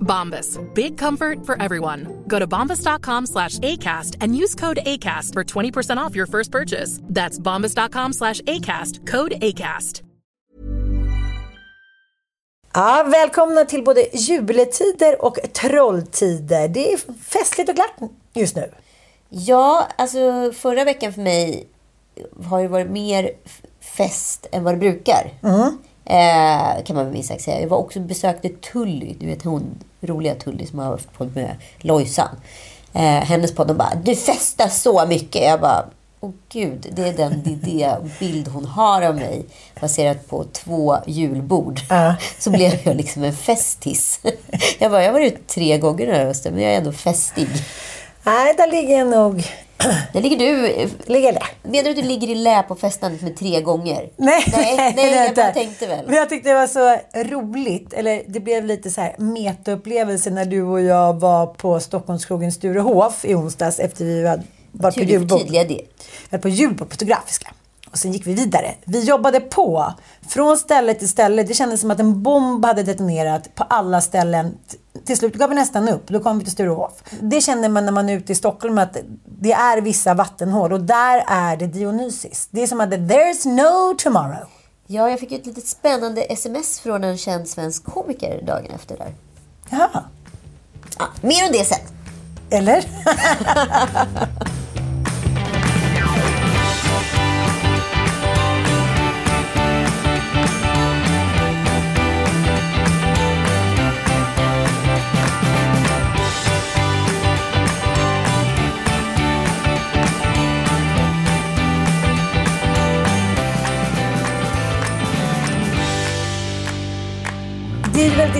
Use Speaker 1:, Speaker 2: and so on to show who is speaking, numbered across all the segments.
Speaker 1: Bombas. Big comfort for everyone. Go to bombas.com slash ACAST and use code ACAST for 20% off your first purchase. That's bombas.com slash ACAST. Code ACAST.
Speaker 2: Ja, välkomna till både juletider och trolltider. Det är festligt och glatt just nu.
Speaker 3: Ja, alltså förra veckan för mig har ju varit mer fest än vad det brukar. Eh, kan man väl minst sagt säga. Jag var också besökte Tully, du vet hon roliga Tully som har haft podd med Lojsan. Eh, hennes podd, de bara du festar så mycket. Jag bara, åh gud, det är den idébild hon har av mig. Baserat på två julbord. Så blev jag liksom en festis. jag bara, jag har varit ute tre gånger den här hösten, men jag är ändå festig.
Speaker 2: Nej, där ligger jag nog...
Speaker 3: Där ligger du.
Speaker 2: Ligger det?
Speaker 3: Menar du att du ligger i lä på festandet med tre gånger?
Speaker 2: Nej,
Speaker 3: nej, nej
Speaker 2: är
Speaker 3: jag bara tänkte väl.
Speaker 2: Men jag tyckte det var så roligt. Eller det blev lite så här metaupplevelse när du och jag var på Stockholmskrogen Sturehof i onsdags efter vi hade varit på var på julbord, fotografiska. Och sen gick vi vidare. Vi jobbade på. Från ställe till ställe. Det kändes som att en bomb hade detonerat på alla ställen. Till slut gav vi nästan upp. Då kom vi till Sturehof. Det känner man när man är ute i Stockholm att det är vissa vattenhål. Och där är det Dionysis. Det är som att there's no tomorrow.
Speaker 3: Ja, jag fick ju ett litet spännande sms från en känd svensk komiker dagen efter där.
Speaker 2: Ja,
Speaker 3: Ja, mer om det sen.
Speaker 2: eller?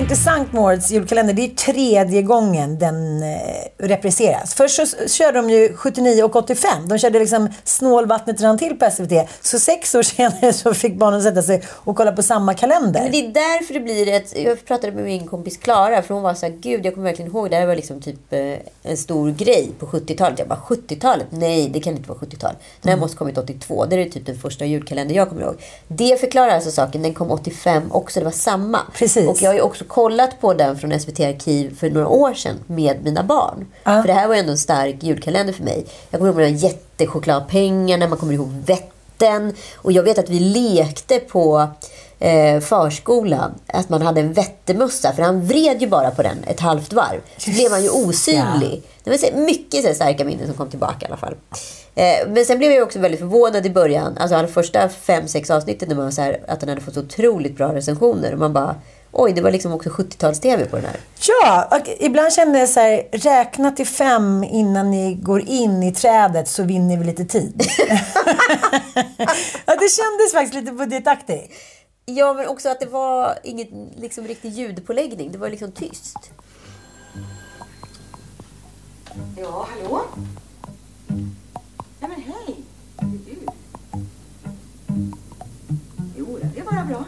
Speaker 2: intressant med årets julkalender. Det är tredje gången den eh, repriseras. Först så körde de ju 79 och 85. De körde liksom Snålvattnet rann till på SVT. Så sex år senare så fick barnen sätta sig och kolla på samma kalender.
Speaker 3: Men det är därför det blir ett... Jag pratade med min kompis Klara, för hon var så här, gud jag kommer verkligen ihåg, det här var liksom typ eh, en stor grej på 70-talet. Jag bara, 70-talet? Nej, det kan inte vara 70-tal. Den här måste ha kommit 82. Det är typ den första julkalender jag kommer ihåg. Det förklarar alltså saken, den kom 85 också, det var samma.
Speaker 2: Precis.
Speaker 3: Och jag har ju också kollat på den från SVT Arkiv för några år sedan med mina barn.
Speaker 2: Ja.
Speaker 3: För det här var ändå en stark julkalender för mig. Jag kommer ihåg de här jättechokladpengarna, man kommer ihåg vätten. Och jag vet att vi lekte på eh, förskolan att man hade en vettemössa. För han vred ju bara på den ett halvt varv. Så blev han ju osynlig. Det var så mycket så starka minnen som kom tillbaka i alla fall. Eh, men sen blev jag också väldigt förvånad i början. Alltså de första fem, sex avsnitten när man var så här, att den hade fått så otroligt bra recensioner. Och man bara, oj, det var liksom också 70-tals-tv på den här.
Speaker 2: Ja, och ibland kände jag så här, räkna till fem innan ni går in i trädet så vinner vi lite tid. ja, det kändes faktiskt lite budgetaktigt.
Speaker 3: Ja, men också att det var ingen liksom, riktig ljudpåläggning. Det var liksom tyst.
Speaker 4: Ja, hallå? Nej men hej! Det är du. Jo, det är bara bra.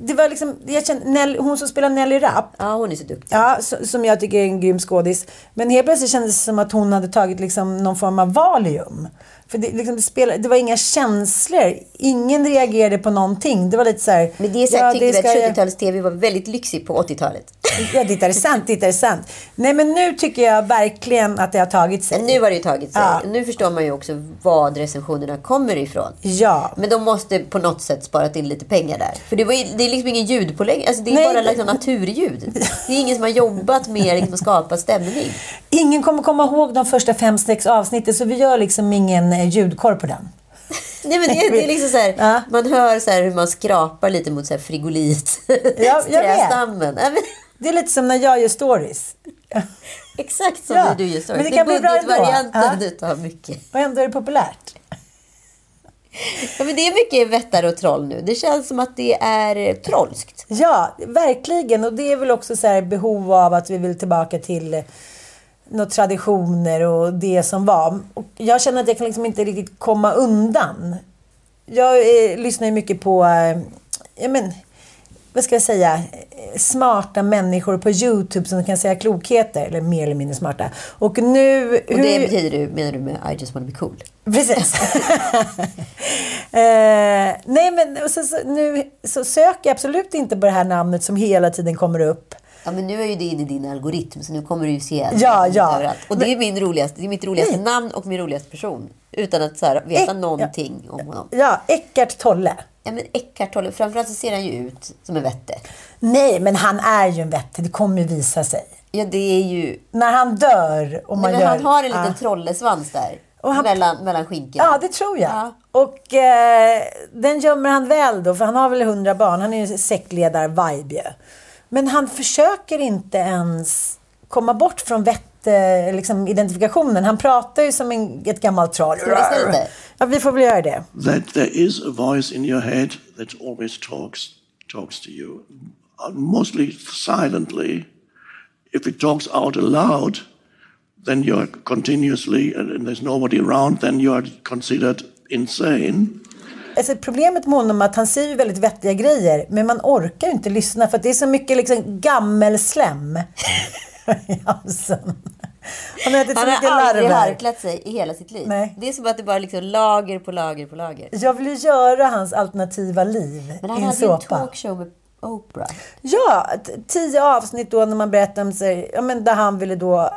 Speaker 2: Det var liksom, jag kände, Nelly, hon som spelar Nelly Rapp,
Speaker 3: Ja, hon är så duktig.
Speaker 2: Ja, som jag tycker är en grym skådis. Men helt plötsligt kändes det som att hon hade tagit liksom någon form av Valium. För det, liksom, det, spelade, det var inga känslor. Ingen reagerade på någonting. Det var lite så här...
Speaker 3: Men det är så
Speaker 2: ja,
Speaker 3: jag tyckte
Speaker 2: det
Speaker 3: att
Speaker 2: ska-
Speaker 3: 70-tals-tv var väldigt lyxig på 80-talet.
Speaker 2: Ja, det är sant, det är sant. Nej, men nu tycker jag verkligen att det har tagit sig.
Speaker 3: Men nu har det ju tagit sig.
Speaker 2: Ja.
Speaker 3: Nu förstår man ju också vad recensionerna kommer ifrån.
Speaker 2: Ja.
Speaker 3: Men de måste på något sätt sparat in lite pengar där. För det, var det är liksom ingen ljudpålägg. Alltså det är
Speaker 2: Nej,
Speaker 3: bara liksom naturljud. Det är ingen som har jobbat med liksom att skapa stämning.
Speaker 2: Ingen kommer komma ihåg de första fem, sex avsnitten, så vi gör liksom ingen eh, ljudkorr på den.
Speaker 3: Nej, men det, det är liksom så här,
Speaker 2: Ja.
Speaker 3: Man hör så hur man skrapar lite mot så här frigolit.
Speaker 2: jag vet.
Speaker 3: men,
Speaker 2: Det är lite som när jag gör stories.
Speaker 3: exakt som
Speaker 2: Ja,
Speaker 3: när du gör stories.
Speaker 2: men det
Speaker 3: det
Speaker 2: kan bli bra
Speaker 3: budgetvarianten
Speaker 2: Ja.
Speaker 3: utav mycket.
Speaker 2: Och ändå är det populärt.
Speaker 3: Ja, men det är mycket vättar och troll nu. Det känns som att det är trollskt.
Speaker 2: Ja, verkligen. Och det är väl också så här behov av att vi vill tillbaka till några traditioner och det som var. Och jag känner att jag kan liksom inte riktigt komma undan. Jag eh, lyssnar ju mycket på, eh, ja men, vad ska jag säga, smarta människor på YouTube som kan säga klokheter, eller mer eller mindre smarta. Och nu...
Speaker 3: Och det betyder du, menar du med I just wanna be cool?
Speaker 2: Precis. eh, nej, men så, så, nu så söker jag absolut inte på det här namnet som hela tiden kommer upp.
Speaker 3: Ja, men nu är ju det inne i din algoritm, så nu kommer du ju se
Speaker 2: Ja, ja.
Speaker 3: överallt. Och det är, min roligaste, det är mitt roligaste namn och min roligaste person. Utan att så här, veta
Speaker 2: Äck-
Speaker 3: någonting om honom.
Speaker 2: Ja, Eckart Tolle.
Speaker 3: Ja, men Eckhart Tolle, framförallt så ser han ju ut som en vette.
Speaker 2: Nej, men han är ju en vettig. Det kommer ju visa sig.
Speaker 3: Ja, det är ju...
Speaker 2: När han dör och man
Speaker 3: Nej, men
Speaker 2: gör...
Speaker 3: han har en liten
Speaker 2: Ja.
Speaker 3: trollesvans där.
Speaker 2: Han-
Speaker 3: mellan, mellan skinken.
Speaker 2: Ja, det tror jag.
Speaker 3: Ja.
Speaker 2: Och eh, den gömmer han väl då, för han har väl hundra barn. Han är ju sektledar-vibe ju. Men han försöker inte ens komma bort från vett, eh, liksom, identifikationen. Han pratar ju som en, ett gammalt troll. Ja, vi får väl göra det.
Speaker 5: that there is a voice in your head that always talks talks to you, uh, mostly silently. If it talks out aloud, then you're continuously, and there's nobody around, then you're considered insane.
Speaker 2: Alltså, problemet med honom är att han säger väldigt vettiga grejer, men man orkar inte lyssna för att det är så mycket liksom gammelslem i halsen. Han har ätit
Speaker 3: Han har aldrig
Speaker 2: larver.
Speaker 3: harklat sig i hela sitt liv.
Speaker 2: Nej.
Speaker 3: Det är som att det bara är liksom lager på lager på lager.
Speaker 2: Jag vill ju göra hans alternativa liv
Speaker 3: Men
Speaker 2: i
Speaker 3: han
Speaker 2: en
Speaker 3: hade ju en
Speaker 2: såpa.
Speaker 3: talkshow med Oprah.
Speaker 2: Ja, tio avsnitt då när man berättade om sig, ja, men där han ville då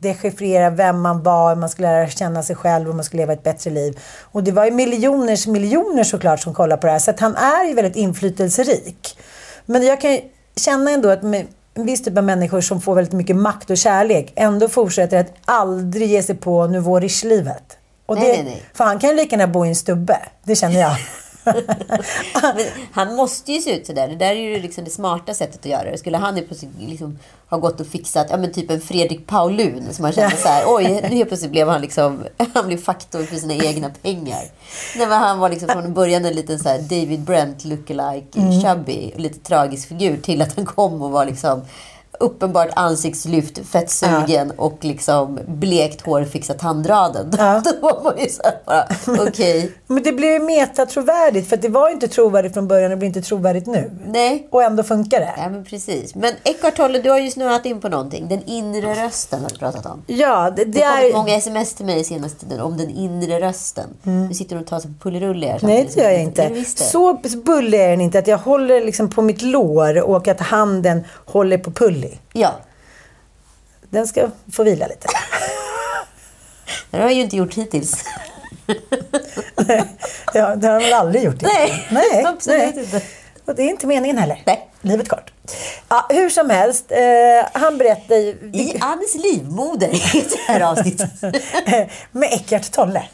Speaker 2: dechiffrera vem man var, hur man skulle lära känna sig själv och man skulle leva ett bättre liv. Och det var ju miljoners miljoner såklart som kollade på det här. Så att han är ju väldigt inflytelserik. Men jag kan känna ändå att med en viss typ av människor som får väldigt mycket makt och kärlek ändå fortsätter att aldrig ge sig på Nouveau Riche-livet. Och
Speaker 3: Nej,
Speaker 2: det,
Speaker 3: nej, nej.
Speaker 2: För han kan ju lika gärna bo i en stubbe. Det känner jag.
Speaker 3: Han måste ju se ut sådär. Det där är ju liksom det smarta sättet att göra det. Skulle han ju plötsligt liksom ha gått och fixat ja, men typ en Fredrik Paulun som man kände så här, oj, nu helt plötsligt blev han liksom, han blev faktor för sina egna pengar. Nej, men han var liksom från början en liten så här David Brent lookalike,
Speaker 2: Mm.
Speaker 3: chubby, lite tragisk figur till att han kom och var liksom uppenbart ansiktslyft, fettsugen och liksom blekt hår fixat tandraden.
Speaker 2: Ja.
Speaker 3: Då var man ju så här bara, okej,
Speaker 2: Men det ju metatrovärdigt för att det var ju inte trovärdigt från början och det blir inte trovärdigt nu.
Speaker 3: nej.
Speaker 2: Och ändå funkar det.
Speaker 3: Ja, men precis. Men Eckart Tolle, du har ju snurrat in på någonting. Den inre rösten har du pratat om.
Speaker 2: Ja, det, det
Speaker 3: Det har
Speaker 2: är...
Speaker 3: många sms till mig senaste tiden om den inre rösten. Du sitter och tar sig på pullerulle här
Speaker 2: Nej, det gör jag inte.
Speaker 3: Är?
Speaker 2: Så bullig är den inte att jag håller liksom på mitt lår och att handen håller på pulli.
Speaker 3: Ja,
Speaker 2: Den ska få vila lite.
Speaker 3: det har jag ju inte gjort hittills.
Speaker 2: ja, det har han väl aldrig gjort?
Speaker 3: Nej,
Speaker 2: nej
Speaker 3: absolut
Speaker 2: nej.
Speaker 3: inte.
Speaker 2: Och det är inte meningen heller.
Speaker 3: Nej.
Speaker 2: Livet kort. Ja, hur som helst, eh, han berättar ju...
Speaker 3: I Annes livmoder heter det här avsnittet.
Speaker 2: med Eckart Tolle.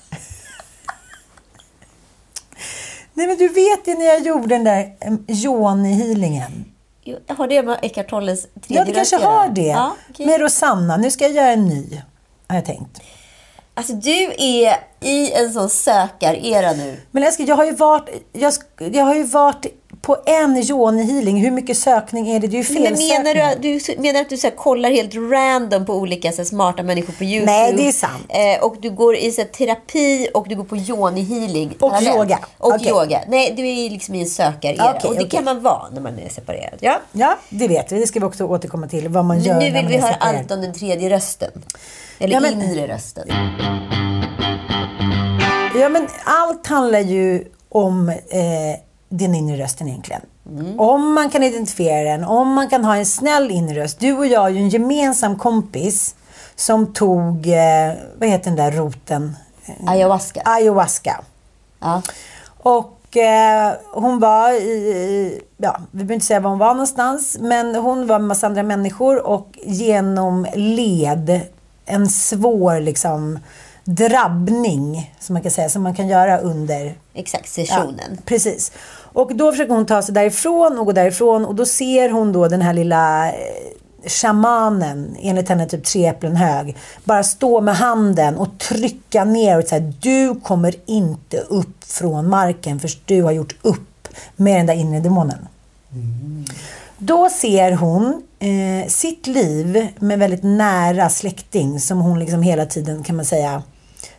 Speaker 2: Nej men du vet ju när jag gjorde den där um, yoni-healingen.
Speaker 3: Jo, Har det med Eckart Tolles tredje
Speaker 2: Ja, det kanske har det.
Speaker 3: Ja, okej.
Speaker 2: Med Rosanna. Nu ska jag göra en ny. Har jag tänkt.
Speaker 3: Alltså, du är i en sån sökarera nu.
Speaker 2: Men älskling, jag har ju varit, jag, jag har ju varit på en yoni-healing. Hur mycket sökning är det? Det är ju fel
Speaker 3: Men menar du, du menar att du så här, kollar helt random på olika så här, smarta människor på YouTube?
Speaker 2: Nej, det är sant.
Speaker 3: Eh, och du går i så här, terapi och du går på yoni healing
Speaker 2: Och
Speaker 3: parallellt.
Speaker 2: yoga.
Speaker 3: Och
Speaker 2: Okej.
Speaker 3: yoga. Nej, du är liksom i en sökarera.
Speaker 2: Okej,
Speaker 3: och det
Speaker 2: okej.
Speaker 3: kan man vara när man är separerad. Ja.
Speaker 2: Ja, det vet vi. Det ska vi också återkomma till. Vad man gör
Speaker 3: Men nu
Speaker 2: när
Speaker 3: vill
Speaker 2: man
Speaker 3: vi höra allt om den tredje rösten. Eller
Speaker 2: Ja, men-
Speaker 3: inre rösten.
Speaker 2: Ja, men allt handlar ju om eh, den inre rösten egentligen.
Speaker 3: Mm.
Speaker 2: Om man kan identifiera den, om man kan ha en snäll inre röst. Du och jag är ju en gemensam kompis som tog, eh, vad heter den där roten?
Speaker 3: Ayahuasca.
Speaker 2: Ayahuasca.
Speaker 3: Ja.
Speaker 2: Och eh, hon var i, ja, vi behöver inte säga var hon var någonstans, men hon var med massa andra människor och genomled en svår liksom drabbning, som man kan säga, som man kan göra under
Speaker 3: Exakt, sessionen.
Speaker 2: Ja, precis. Och då försöker hon ta sig därifrån och gå därifrån och då ser hon då den här lilla eh, shamanen, enligt henne typ tre äpplen hög, bara stå med handen och trycka ner och säga du kommer inte upp från marken förrän du har gjort upp med den där inre demonen. Då ser hon eh, sitt liv med väldigt nära släkting som hon liksom hela tiden kan man säga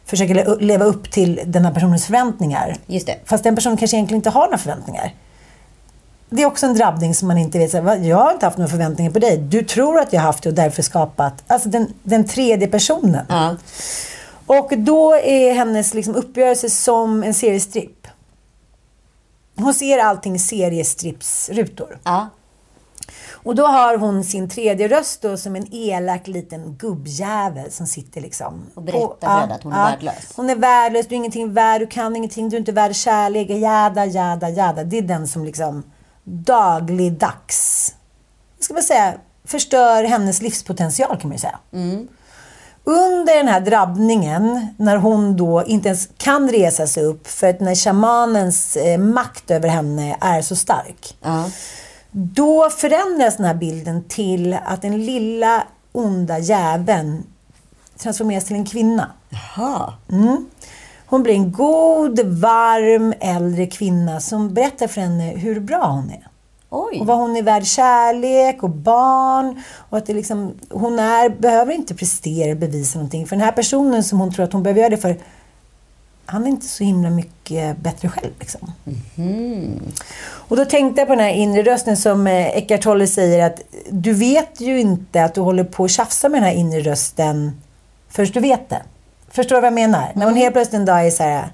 Speaker 2: försöker le- leva upp till den här personens förväntningar.
Speaker 3: Just det.
Speaker 2: Fast den personen kanske egentligen inte har några förväntningar. Det är också en drabbning som man inte vet. Här, "Va? Jag har inte haft några förväntningar på dig. Du tror att jag har haft det och därför skapat. Alltså den, den tredje personen.
Speaker 3: Ja.
Speaker 2: Och då är hennes liksom uppgörelse som en seriestripp. Hon ser allting seriestrippsrutor.
Speaker 3: Ja.
Speaker 2: Och då har hon sin tredje röst då som en elak liten gubbjävel som sitter liksom...
Speaker 3: Och berättar för att hon är värdelös.
Speaker 2: Hon är värdelös, du är ingenting värd, du kan ingenting, du är inte värd kärlek, jada, jada, jada. Det är den som liksom dagligdags, vad ska man säga, förstör hennes livspotential kan man ju säga. Under den här drabbningen, när hon då inte ens kan resa sig upp för att när shamanens eh, makt över henne är så stark.
Speaker 3: Ja.
Speaker 2: Då förändras den här bilden till att den lilla onda jäveln transformeras till en kvinna.
Speaker 3: Jaha.
Speaker 2: Hon blir en god, varm, äldre kvinna som berättar för henne hur bra hon är.
Speaker 3: Oj.
Speaker 2: Och vad hon är värd kärlek och barn. Och att det liksom, hon är, behöver inte prestera och bevisa någonting. För den här personen som hon tror att hon behöver göra det för, han är inte så himla mycket bättre själv. Liksom. Och då tänkte jag på den här inre rösten som eh, Eckart Tolle säger att du vet ju inte att du håller på att tjafsa med den här inre rösten först du vet det. Förstår du vad jag menar? När hon helt plötsligt en dag är så här,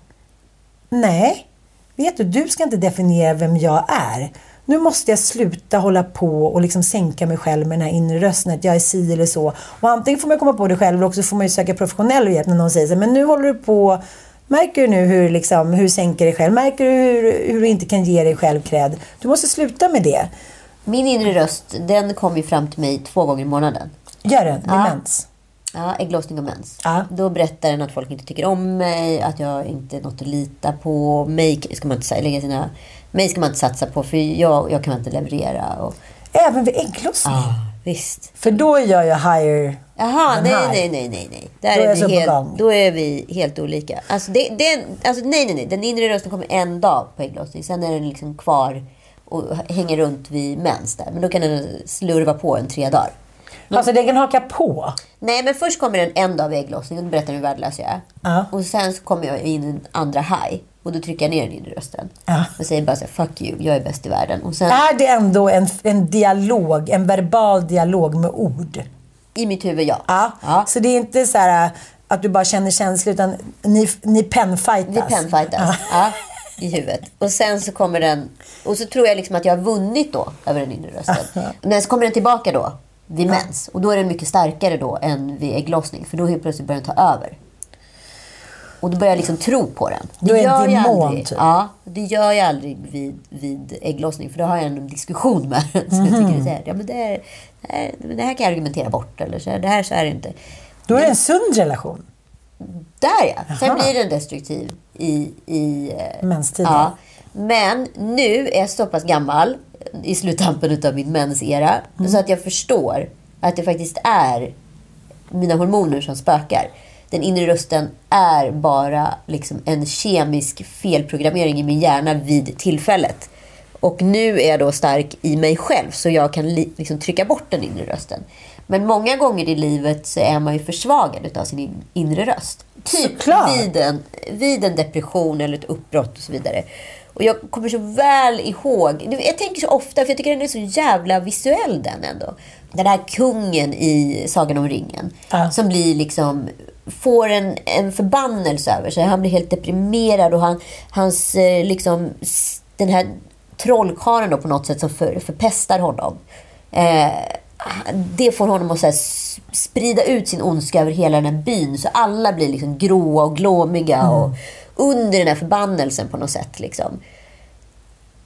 Speaker 2: nej, vet du, du ska inte definiera vem jag är. Nu måste jag sluta hålla på och liksom sänka mig själv med den här inre rösten, att jag är si eller så. Och antingen får man komma på det själv eller också får man ju söka professionell hjälp när någon säger så här, men nu håller du på Märker du nu hur, liksom, hur du sänker dig själv? Märker du hur, hur du inte kan ge dig själv cred? Du måste sluta med det.
Speaker 3: Min inre röst, den kommer ju fram till mig två gånger i månaden.
Speaker 2: Gör den, med
Speaker 3: Ja.
Speaker 2: mens.
Speaker 3: Ja, ägglossning och mens.
Speaker 2: Ja.
Speaker 3: Då berättar den att folk inte tycker om mig, att jag inte är något att lita på. Mig ska man inte lägga sina... Mig ska man inte satsa på för jag, jag kan inte leverera. Och,
Speaker 2: Även vid ägglossning.
Speaker 3: ah, visst.
Speaker 2: För då är jag higher
Speaker 3: Jaha, nej,
Speaker 2: high.
Speaker 3: nej, nej, nej, nej. Där
Speaker 2: Då är
Speaker 3: är vi helt, då är vi helt olika. Alltså, det, den, alltså, nej, nej, nej. Den inre rösten kommer en dag på ägglossning. Sen är den liksom kvar och hänger runt vid mens där. Men då kan den slurva på en tre dagar.
Speaker 2: Alltså den kan haka på.
Speaker 3: Nej, men först kommer den en dag vid ägglossningen och berättar hur värdelös jag är.
Speaker 2: Ja.
Speaker 3: Och sen så kommer jag in i en andra high. Och då trycker jag ner den inre rösten.
Speaker 2: Ja.
Speaker 3: Och säger bara så här, fuck you, jag är bäst i världen. Och sen
Speaker 2: Är det ändå en, en dialog, en verbal dialog med ord?
Speaker 3: i mitt huvud, ja.
Speaker 2: Ja.
Speaker 3: ja.
Speaker 2: Så det är inte så här att du bara känner känslor utan ni, ni penfightas.
Speaker 3: Vi penfightas. Ja. I huvudet. Och sen så kommer den... Och så tror jag liksom att jag har vunnit då över den inre rösten. Men så kommer den tillbaka då vid mens. Och då är den mycket starkare då än vid ägglossning. För då helt plötsligt börjar den ta över. Och då börjar jag liksom tro på den.
Speaker 2: Du är en
Speaker 3: gör
Speaker 2: demon, typ.
Speaker 3: Ja, det gör jag aldrig vid, vid ägglossning. För då har jag en diskussion med den. Så jag tycker det är, ja, men det, är, det, här, det här kan jag argumentera bort. Eller så här, det här så är det inte.
Speaker 2: Då är det en sund relation.
Speaker 3: Där ja. Sen
Speaker 2: Aha.
Speaker 3: blir den destruktiv i... i eh,
Speaker 2: Menstiden.
Speaker 3: Ja. Men nu är jag så pass gammal i sluttampen av min mensera.
Speaker 2: Mm.
Speaker 3: Så att jag förstår att det faktiskt är mina hormoner som spökar. Den inre rösten är bara liksom en kemisk felprogrammering i min hjärna vid tillfället. Och nu är jag då stark i mig själv så jag kan li- liksom trycka bort den inre rösten. Men många gånger i livet så är man ju försvagad av sin in- inre röst. Typ
Speaker 2: Såklart.
Speaker 3: vid en, vid en depression eller ett uppbrott och så vidare. Och jag kommer så väl ihåg, jag tänker så ofta, för jag tycker den är så jävla visuell den ändå. Den här kungen i Sagan om ringen.
Speaker 2: Ja.
Speaker 3: Som blir liksom, får en, en förbannelse över sig. Han blir helt deprimerad och han, hans, eh, liksom, den här trollkarlen då på något sätt som för, förpestar honom. Eh, det får honom att så här, sprida ut sin ondska över hela den här byn. Så alla blir liksom gråa och glåmiga och under den här förbannelsen på något sätt. Liksom.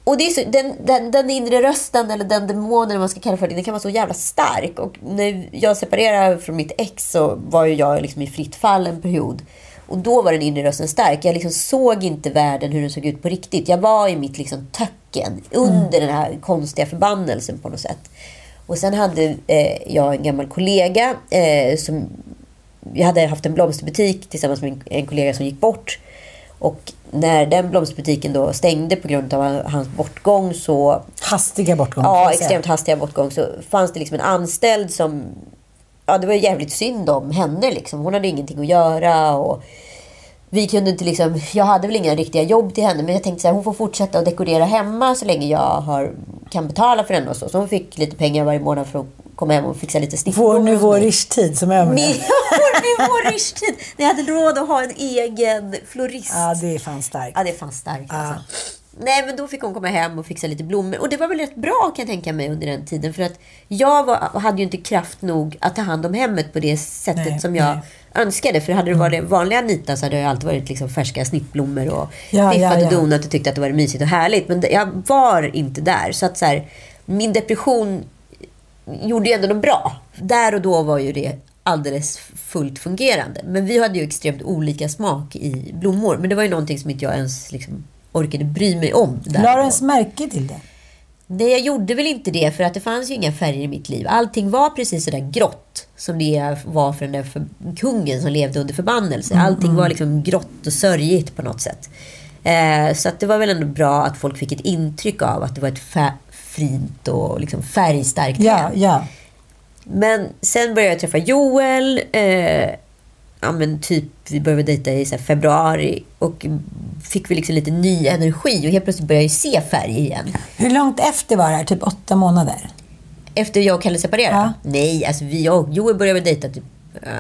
Speaker 3: Och det är så, den, den, den inre rösten, eller den demonen eller man ska kalla för det, den kan vara så jävla stark. Och när jag separerade från mitt ex så var ju jag liksom i fritt fall en period. Och då var den inre rösten stark. Jag liksom såg inte världen hur den såg ut på riktigt. Jag var i mitt liksom töcken under den här konstiga förbannelsen på något sätt. Och sen hade eh, jag en gammal kollega eh, som... Jag hade haft en blomsterbutik tillsammans med en, en kollega som gick bort. Och när den blomsterbutiken då stängde på grund av hans bortgång så...
Speaker 2: Hastiga bortgång.
Speaker 3: Ja, extremt hastiga bortgång. Så fanns det liksom en anställd som... Ja, det var jävligt synd om henne liksom. Hon hade ingenting att göra och... Vi kunde inte liksom... Jag hade väl inga riktiga jobb till henne men jag tänkte så här, hon får fortsätta att dekorera hemma så länge jag har, kan betala för henne och så. Så hon fick lite pengar varje månad för att komma hem och fixa lite
Speaker 2: Vår
Speaker 3: snittblommor hos mig.
Speaker 2: nuvårish-tid som är över
Speaker 3: Min
Speaker 2: nu.
Speaker 3: nuvårish-tid! När jag hade råd att ha en egen florist.
Speaker 2: Ja, det är fan starkt.
Speaker 3: Ja, det är fan starkt alltså. Nej, men då fick hon komma hem och fixa lite blommor. Och det var väl rätt bra kan jag tänka mig under den tiden. För att jag var, hade ju inte kraft nog att ta hand om hemmet på det sättet
Speaker 2: Nej,
Speaker 3: som jag
Speaker 2: nej. Mm.
Speaker 3: önskade. För hade det varit vanliga Anita så hade det alltid varit liksom färska snittblommor och
Speaker 2: Ja,
Speaker 3: fiffat
Speaker 2: ja, ja.
Speaker 3: och donat och tyckte att det var mysigt och härligt. Men jag var inte där. Så att så här, min depression gjorde ju ändå något bra. Där och då var ju det alldeles fullt fungerande. Men vi hade ju extremt olika smak i blommor. Men det var ju någonting som inte jag ens liksom orkade bry mig om. Där
Speaker 2: La
Speaker 3: och
Speaker 2: du ens märke till det?
Speaker 3: Nej, jag gjorde väl inte det för att det fanns ju inga färger i mitt liv. Allting var precis sådär grått som det var för den där för kungen som levde under förbannelse. Allting var liksom grått och sörjigt på något sätt. Eh, så att det var väl ändå bra att folk fick ett intryck av att det var ett fint och liksom färgstarkt
Speaker 2: Ja,
Speaker 3: hem.
Speaker 2: ja.
Speaker 3: Men sen började jag träffa Joel. Eh, ja, men typ, vi började dejta i så februari. Och fick vi liksom lite ny energi. Och helt plötsligt började jag se färg igen.
Speaker 2: Hur långt efter var det här? Typ åtta månader?
Speaker 3: Efter jag och Kalle separerade?
Speaker 2: Ja.
Speaker 3: Nej, alltså vi och Joel började dejta typ...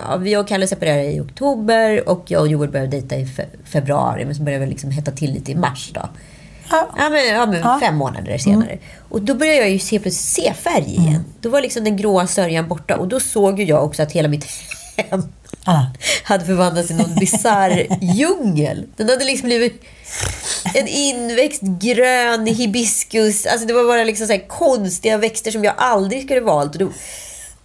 Speaker 3: Ja, vi och Kalle separerade i oktober och jag och Joel började dejta i fe- februari. Men så började vi liksom hetta till lite i mars då.
Speaker 2: Ja.
Speaker 3: Ja, men, ja, men
Speaker 2: Ja. Mm.
Speaker 3: fem månader senare. Och då började jag ju se, plötsligt se färg igen. Då var liksom den gråa sörjan borta. Och då såg ju jag också att hela mitt hem
Speaker 2: Ja.
Speaker 3: hade förvandlats till någon bisarr djungel. Den hade liksom blivit en inväxt grön hibiskus. Alltså det var bara liksom så konstiga växter som jag aldrig skulle valt. Och, då,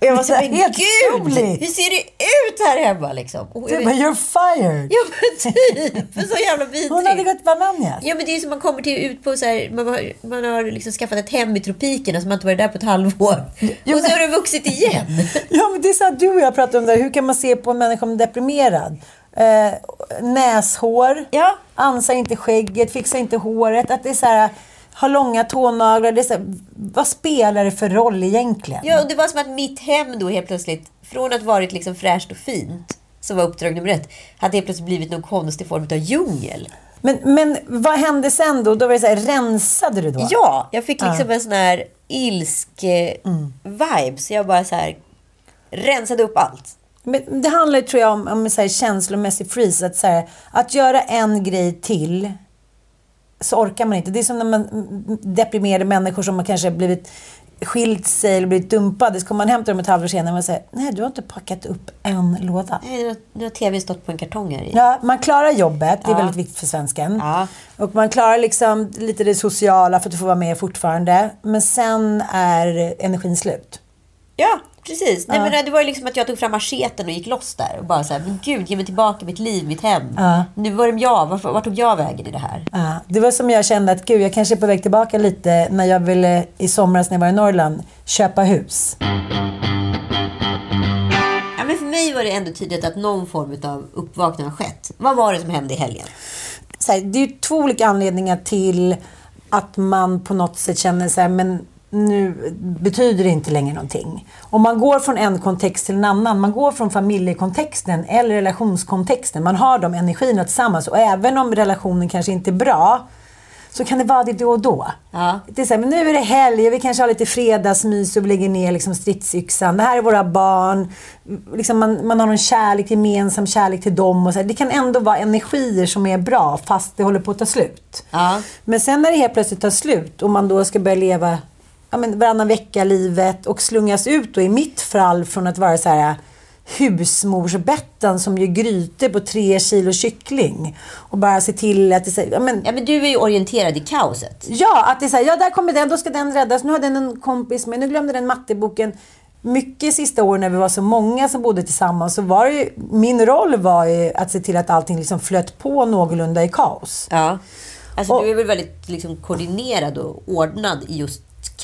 Speaker 3: jag var så här,
Speaker 2: är
Speaker 3: men
Speaker 2: helt
Speaker 3: gud!
Speaker 2: otroligt."
Speaker 3: Hur ser det ut här hemma liksom? Och
Speaker 2: Du
Speaker 3: vet-
Speaker 2: bara, you're fired!
Speaker 3: Ja men typ! Så jävla vidrigt.
Speaker 2: Hon hade gått bananas.
Speaker 3: Ja men det är som man kommer till ut på så här, man har, man har liksom skaffat ett hem i tropikerna som man inte varit där på ett halvår.
Speaker 2: Jo,
Speaker 3: och så
Speaker 2: men-
Speaker 3: har det vuxit igen.
Speaker 2: Ja, men det är så att du och jag pratade om det här. Hur kan man se på en människa som är deprimerad? Eh, näshår,
Speaker 3: Ja.
Speaker 2: ansa inte skägget, fixa inte håret. Att det är så här, ha långa tånaglar. Det är så här, vad spelar det för roll egentligen?
Speaker 3: Ja, och det var som att mitt hem då helt plötsligt, från att varit liksom fräscht och fint, som var uppdrag nummer ett, hade helt plötsligt blivit någon konstig form av djungel.
Speaker 2: Men, men vad hände sen då? Då var det så här, rensade du då?
Speaker 3: Ja, jag fick liksom en sån här ilsk-vibe. Så jag bara så här rensade upp allt.
Speaker 2: Men det handlar tror jag om, om så här, känslomässig freeze. Att, så här, att göra en grej till så orkar man inte. Det är som när man deprimerade människor som har kanske blivit skilt sig eller blivit dumpade. Så kommer man hem till dem ett halvår senare och säger nej du har inte packat upp en låda.
Speaker 3: Nej, har, nu har tvn stått på en kartong här i.
Speaker 2: Ja, man klarar jobbet, det är
Speaker 3: Ja.
Speaker 2: väldigt viktigt för svensken.
Speaker 3: Ja.
Speaker 2: Och man klarar liksom lite det sociala för att du får vara med fortfarande. Men sen är energin slut.
Speaker 3: Ja, precis. Nej, men det var ju liksom att jag tog fram macheten och gick loss där. Och bara så här, men gud, ge mig tillbaka mitt liv, mitt hem.
Speaker 2: Ja.
Speaker 3: Nu var det jag. Varför, vart tog jag vägen i det här?
Speaker 2: Ja, det var som jag kände att gud, jag kanske är på väg tillbaka lite när jag ville i somras när jag var i Norrland köpa hus.
Speaker 3: Ja, men för mig var det ändå tydligt att någon form av uppvaknande har skett. Vad var det som hände i helgen?
Speaker 2: Så här, det är ju två olika anledningar till att man på något sätt känner så här, men nu betyder det inte längre någonting. Om man går från en kontext till en annan, man går från familjekontexten eller relationskontexten, man har de energierna tillsammans och även om relationen kanske inte är bra så kan det vara det då och då.
Speaker 3: Ja.
Speaker 2: Det är så här, men nu är det helg vi kanske har lite fredagsmys och vi lägger ner liksom stridsyxan. Det här är våra barn. Liksom man, man har någon kärlek, gemensam kärlek till dem. Och så här. Det kan ändå vara energier som är bra fast det håller på att ta slut.
Speaker 3: Ja.
Speaker 2: Men sen när det helt plötsligt tar slut och man då ska börja leva ja, men varannan vecka-livet och slungas ut då i mitt fall från att vara så här husmorsbettan som gör grytor på tre kilo kyckling och bara se till att det så ja, men,
Speaker 3: Ja, men du är ju orienterad i kaoset.
Speaker 2: Ja, att det är så här, ja där kommer den, då ska den räddas. Nu har den en kompis med, nu glömde den matteboken. mycket sista åren när vi var så många som bodde tillsammans så var ju, min roll var ju att se till att allting liksom flöt på någorlunda i kaos.
Speaker 3: Ja. Alltså
Speaker 2: Och-
Speaker 3: du är väl väldigt liksom, koordinerad och ordnad i just...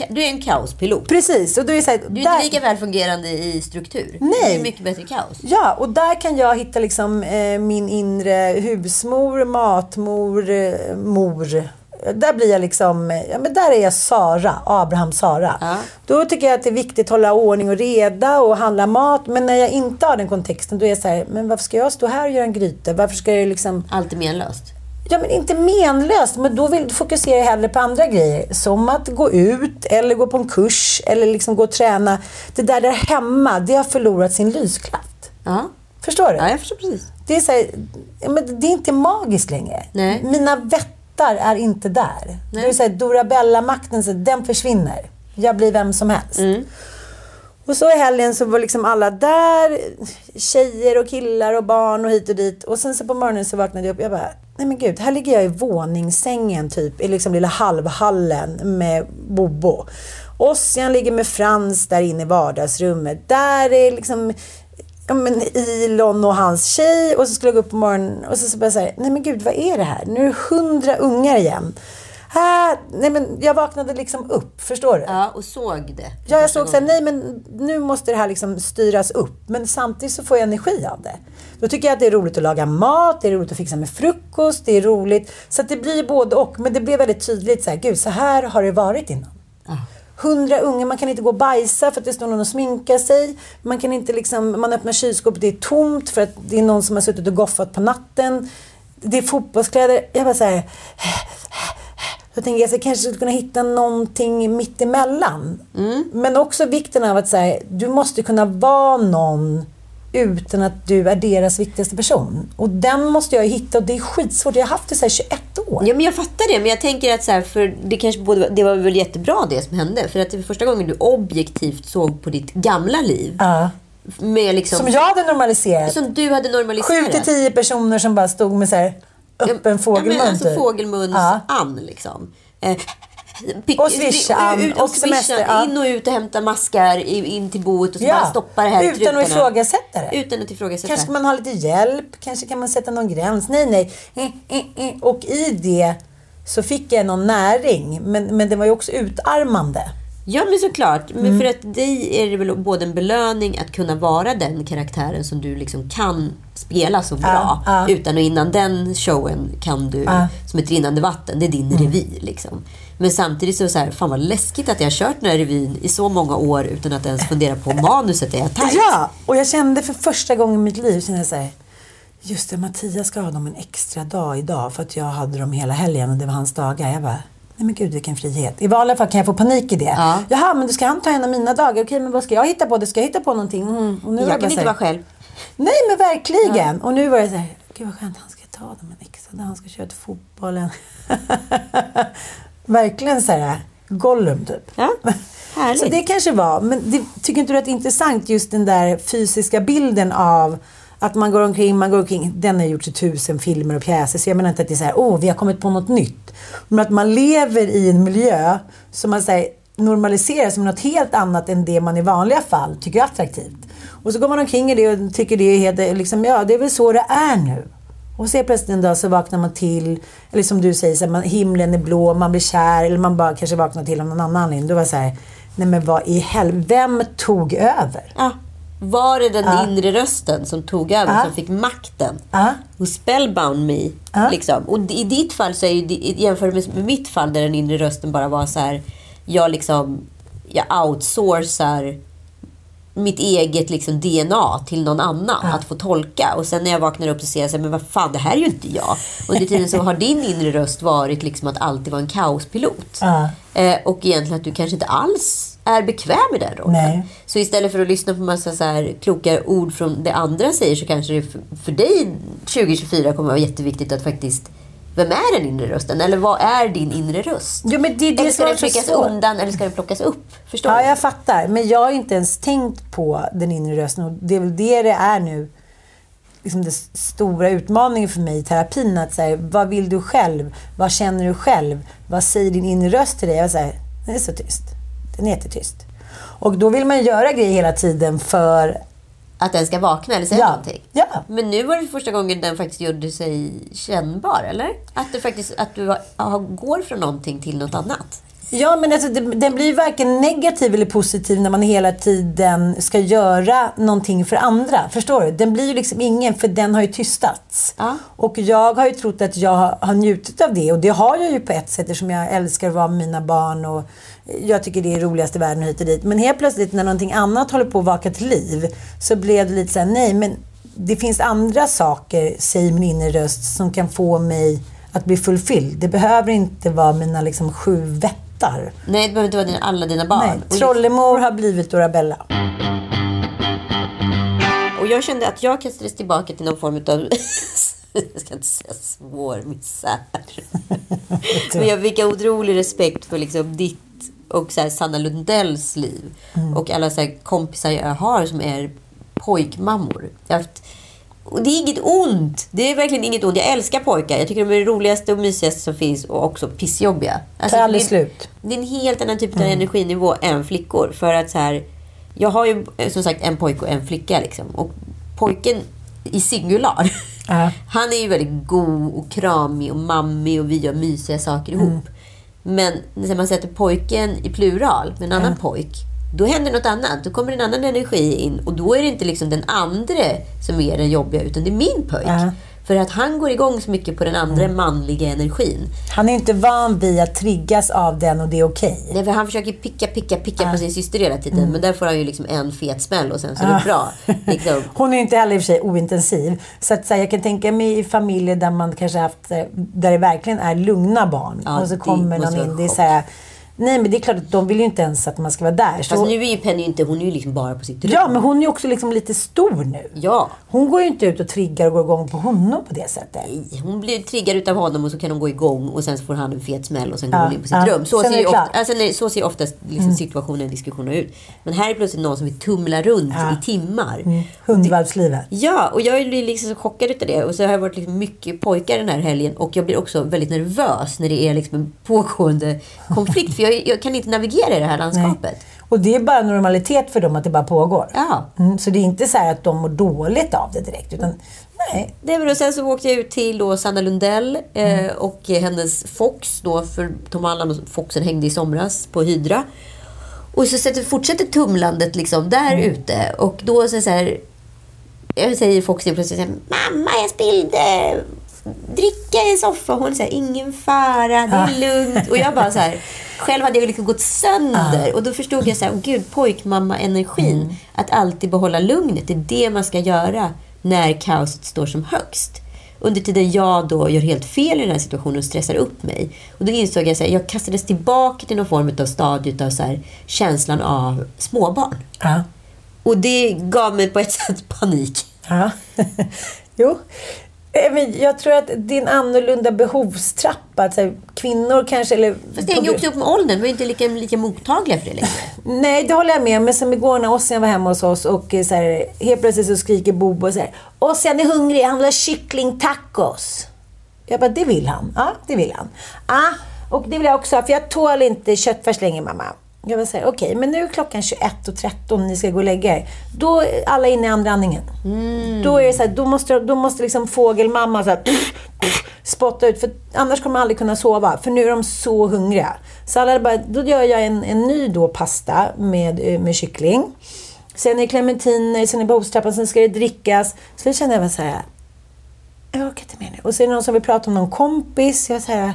Speaker 3: Du är en kaospilot.
Speaker 2: Precis, och då är så här,
Speaker 3: Du är
Speaker 2: där-
Speaker 3: inte lika väl fungerande i struktur.
Speaker 2: Nej.
Speaker 3: Du är mycket bättre i kaos.
Speaker 2: Ja, och där kan jag hitta liksom eh, min inre husmor, matmor, eh, mor. Där blir jag liksom, ja men där är jag Sara, Abraham Sara.
Speaker 3: Ja.
Speaker 2: Då tycker jag att det är viktigt att hålla ordning och reda och handla mat. Men när jag inte har den kontexten, då är jag så här, men varför ska jag stå här och göra en gryta? Varför ska jag liksom
Speaker 3: Allt är menlöst.
Speaker 2: Ja, men inte menlöst. Men då vill, fokuserar jag hellre på andra grejer. Som att gå ut, eller gå på en kurs, eller liksom gå och träna. Det där där hemma, det har förlorat sin lyskraft.
Speaker 3: Ja.
Speaker 2: Förstår du?
Speaker 3: ja, jag förstår precis.
Speaker 2: Det är, så här, men det är inte magiskt längre.
Speaker 3: Nej.
Speaker 2: Mina vättar är inte där. Det är så här, Dorabella-makten, den försvinner. Jag blir vem som helst.
Speaker 3: Mm.
Speaker 2: Och så i helgen så var liksom alla där. Tjejer och killar och barn och hit och dit. Och sen så på morgonen så vaknade jag upp. Jag bara, nej men gud, här ligger jag i våningssängen typ. I liksom lilla halvhallen med Bobo. Ossian ligger med Frans där inne i vardagsrummet. Där är liksom ja, men Ilon och hans tjej. Och så skulle jag gå upp på morgonen och så, så bara säga, nej men gud vad är det här? Nu är det hundra ungar igen. Ah, nej men jag vaknade liksom upp, förstår du?
Speaker 3: Ja, och såg det.
Speaker 2: Ja, jag såg såhär, nej men nu måste det här liksom styras upp. Men samtidigt så får jag energi av det. Då tycker jag att det är roligt att laga mat, det är roligt att fixa med frukost, det är roligt. Så det blir både och. Men det blev väldigt tydligt så här, gud så här har det varit innan. Hundra unga, man kan inte gå och bajsa för att det står någon och sminkar sig. Man kan inte liksom, man öppnar kylskåpet, det är tomt för att det är någon som har suttit och goffat på natten. Det är fotbollskläder. Jag bara såhär, då tänker jag att jag kanske skulle kunna hitta någonting mitt emellan. Men också vikten av att säga, du måste kunna vara någon utan att du är deras viktigaste person. Och den måste jag hitta och det är skitsvårt. Jag har haft det så här 21 år.
Speaker 3: Ja, men jag fattar det. Men jag tänker att så här, för det, kanske både, det var väl jättebra det som hände. För att det var första gången du objektivt såg på ditt gamla liv.
Speaker 2: Ja.
Speaker 3: Med liksom,
Speaker 2: Som jag hade normaliserat.
Speaker 3: som du hade normaliserat.
Speaker 2: Sju till tio personer som bara stod med så här öppen fågelmun.
Speaker 3: Ja, men alltså
Speaker 2: typ.
Speaker 3: fågelmuns
Speaker 2: Ja.
Speaker 3: an liksom. Eh,
Speaker 2: Och swisha-an,
Speaker 3: ut-
Speaker 2: och semester, ja.
Speaker 3: In och ut och hämta maskar in till boet och så
Speaker 2: Ja,
Speaker 3: bara stoppa det här
Speaker 2: utan att
Speaker 3: trutarna.
Speaker 2: ifrågasätta det.
Speaker 3: Utan att ifrågasätta.
Speaker 2: Kanske ska man ha lite hjälp, kanske kan man sätta någon gräns. Nej, nej. Eh, eh, eh. Och i det så fick jag någon näring, men, men det var ju också utarmande.
Speaker 3: Ja, men såklart. Men
Speaker 2: Mm.
Speaker 3: för att dig är det väl både en belöning att kunna vara den karaktären som du liksom kan spela så bra.
Speaker 2: ja.
Speaker 3: Utan och innan den showen kan du.
Speaker 2: Mm.
Speaker 3: som ett rinnande vatten, det är din revy. Liksom. Men samtidigt så är det så här, fan vad läskigt att jag har kört den här revyn i så många år utan att ens fundera på manuset är tajt.
Speaker 2: Ja, och jag kände för första gången i mitt liv, kände jag så här, just det, Mattias ska ha dem en extra dag idag för att jag hade dem hela helgen och det var hans dagar. Jag bara, nej men gud vilken frihet. I vanliga fall kan jag få panik i det.
Speaker 3: Ja.
Speaker 2: Jaha, men då ska han ta en av mina dagar. Okej, men vad ska jag hitta på? Det ska jag hitta på någonting? Mm. Och nu
Speaker 3: Jag kan
Speaker 2: så
Speaker 3: inte
Speaker 2: här,
Speaker 3: vara själv.
Speaker 2: Nej, men verkligen. Och nu var det så här, gud vad skönt, han ska ta dem en extra dag. Han ska köra till fotbollen. verkligen så här, Gollum typ.
Speaker 3: Ja, härligt.
Speaker 2: Så det kanske var, men det, tycker inte du att det är intressant just den där fysiska bilden av att man går omkring, man går omkring, den har gjorts i tusen filmer och pjäser så jag menar inte att det är så här, åh vi har kommit på något nytt. Men att man lever i en miljö som man säger normaliserar som något helt annat än det man i vanliga fall tycker är attraktivt. Och så går man omkring i det och tycker det är helt, liksom, ja det är väl så det är nu. Och så plötsligt en dag så vaknar man till, eller som du säger, så här, man, himlen är blå, man blir kär, eller man bara kanske vaknar till av någon annan anledning. Då var det så här, nej men vad i helvete, vem tog över?
Speaker 3: Ja. Var det den
Speaker 2: Ja.
Speaker 3: inre rösten som tog över,
Speaker 2: Ja.
Speaker 3: som fick makten?
Speaker 2: Ja.
Speaker 3: Och spellbound me.
Speaker 2: Ja.
Speaker 3: Liksom. Och i ditt fall så är ju, jämfört med mitt fall där den inre rösten bara var så här. Jag liksom, jag outsourcar mitt eget liksom DNA till någon annan att få tolka. Och sen när jag vaknar upp så ser jag så här, men vad fan, det här är ju inte jag. Under tiden så har din inre röst varit liksom att alltid vara en kaospilot.
Speaker 2: Ja.
Speaker 3: Eh, och egentligen att du kanske inte alls är bekväm med den rollen.
Speaker 2: Nej.
Speaker 3: Så istället för att lyssna på massa så här kloka ord från det andra säger så kanske det för, för dig 2024 kommer att vara jätteviktigt att faktiskt vem är den inre rösten? Eller vad är din inre röst?
Speaker 2: Jo, men det det
Speaker 3: eller ska den
Speaker 2: svårt.
Speaker 3: undan eller ska den plockas upp? Förstår
Speaker 2: Ja,
Speaker 3: du?
Speaker 2: jag fattar. Men jag har inte ens tänkt på den inre rösten. Och det är väl det det är nu. Liksom den stora utmaningen för mig i terapin. Att säga, vad vill du själv? Vad känner du själv? Vad säger din inre röst till dig? Jag säger, den är så tyst. Den är jättetyst. Och då vill man göra grejer hela tiden för...
Speaker 3: Att den ska vakna eller säga
Speaker 2: Ja.
Speaker 3: någonting.
Speaker 2: Ja.
Speaker 3: Men nu var det första gången den faktiskt gjorde sig kännbar, eller? Att, det faktiskt, att du går från någonting till något annat.
Speaker 2: Ja, men alltså, det, den blir ju varken negativ eller positiv när man hela tiden ska göra någonting för andra. Förstår du? Den blir ju liksom ingen, för den har ju tystats.
Speaker 3: Ja.
Speaker 2: Och jag har ju trott att jag har, har njutit av det. Och det har jag ju på ett sätt eftersom jag älskar att vara med mina barn. Och jag tycker det är roligast i världen hit och dit. Men helt plötsligt när någonting annat håller på att vaka till liv så blev det lite så här, nej men det finns andra saker, säger min inre röst, som kan få mig att bli fulfilled. Det behöver inte vara mina liksom sju vättar.
Speaker 3: Nej, det behöver inte vara dina, alla dina barn.
Speaker 2: Nej, Trollemor har blivit Dorabella.
Speaker 3: Och jag kände att jag kastades tillbaka till någon form av jag ska inte säga svår misär. Men jag fick otrolig respekt för liksom ditt och så här Sanna Lundells liv. Och alla så här kompisar jag har som är pojkmammor. Jag har haft, och det är inget ont. Det är verkligen inget ont. Jag älskar pojkar. Jag tycker de är det roligaste och mysigaste som finns och också pissjobbiga. Alltså,
Speaker 2: Tar aldrig
Speaker 3: det-
Speaker 2: slut.
Speaker 3: det är en helt annan typ av energinivå än flickor. För att så här, jag har ju som sagt en pojke och en flicka. Liksom. Och pojken i singular,
Speaker 2: Ja.
Speaker 3: han är ju väldigt god och kramig och mammig och vi gör mysiga saker ihop. Men när man sätter pojken i plural med en annan pojk, då händer något annat. Då kommer en annan energi in och då är det inte liksom den andre som är den jobbiga, utan det är min pojk.
Speaker 2: Ja.
Speaker 3: För att han går igång så mycket på den andra manliga energin.
Speaker 2: Han är inte van vid att triggas av den och det är okej.
Speaker 3: Nej, för han försöker picka, picka, picka på sin syster hela tiden. Men där får han ju liksom en fet smäll och sen så är det bra. Liksom.
Speaker 2: Hon är inte heller i och för sig ointensiv. Så att så här, jag kan tänka mig i familjer där man kanske haft, eh, där det verkligen är lugna barn.
Speaker 3: Ja,
Speaker 2: och så kommer någon in. Det är så här, nej men det är klart att de vill ju inte ens att man ska vara där. Så,
Speaker 3: Fast nu är ju Penny inte, hon är ju liksom bara på sitt rum.
Speaker 2: ja, men hon är ju också liksom lite stor nu.
Speaker 3: Ja.
Speaker 2: Hon går ju inte ut och triggar och går igång på honom på det sättet.
Speaker 3: Hon blir triggad utav honom och så kan hon gå igång och sen så får han en fet smäll och sen går
Speaker 2: Ja,
Speaker 3: hon in på sitt
Speaker 2: ja.
Speaker 3: rum. Så
Speaker 2: Sen
Speaker 3: ser, ofta.
Speaker 2: Mm.
Speaker 3: alltså, nej, så ser oftast liksom situationen och diskussioner ut. Men här är plötsligt någon som vill tumla runt
Speaker 2: Ja.
Speaker 3: i timmar.
Speaker 2: Hundvalpslivet.
Speaker 3: Ja, och jag blir liksom så chockad utav det. Och så har jag varit liksom mycket pojkar den här helgen. Och jag blir också väldigt nervös när det är liksom en pågående konflikt. För jag, jag kan inte navigera i det här landskapet.
Speaker 2: Och det är bara normalitet för dem att det bara pågår.
Speaker 3: Ja.
Speaker 2: Mm, så det är inte så här att de mår dåligt av det direkt. Utan, nej.
Speaker 3: Det var då, sen så åkte jag ut till då Sanna Lundell eh,
Speaker 2: Mm.
Speaker 3: och hennes Fox. Då, för Tom Allan och Foxen hängde i somras på Hydra. Och så sätter- fortsätter tumlandet liksom där
Speaker 2: Mm.
Speaker 3: ute. Och då så, så här, jag säger Foxy plötsligt så här, Mamma, jag spillde dricka i soffan. Hon säger ingen fara, det är lugnt. Och jag bara så här, själv hade jag liksom gått sönder. Och då förstod jag så här, oh, gud, pojkmamma-energin. Att alltid behålla lugnet, det är det man ska göra när kaoset står som högst. Under tiden jag då gör helt fel i den här situationen och stressar upp mig. Och då insåg jag att jag kastades tillbaka till någon form av stadie av så här, känslan av småbarn.
Speaker 2: Ja.
Speaker 3: Och det gav mig på ett sätt panik.
Speaker 2: Ja. jo. Eh, jag tror att din annorlunda behovstrappa, att så här, kvinnor kanske... Eller,
Speaker 3: Fast det hänger också upp med åldern. Vi är inte lika, lika mottagliga för det längre.
Speaker 2: Nej, det håller jag med. Men som igår när Ossian var hemma hos oss och eh, så här, helt plötsligt så skriker Bobo och säger Ossian är hungrig, han vill ha kycklingtacos. Jag bara, det vill han. Ja, det vill han. Ja, och det vill jag också ha, för jag tål inte köttfärs längre mamma. Jag var säga, okej, men nu är klockan 21.13 ni ska gå och lägga er. Då är alla inne i andra andningen. Då är det så här, då måste, då måste liksom fågelmamma så här, spotta ut, för annars kommer de aldrig kunna sova. För nu är de så hungriga. Så alla bara, då gör jag en, en ny då pasta med, eh, med kyckling. Sen är det clementiner, sen är det behovstrappan, sen ska det drickas. Så då kände jag så här, jag orkar inte mer nu. Och så är det någon som vill prata om någon kompis. Jag säger?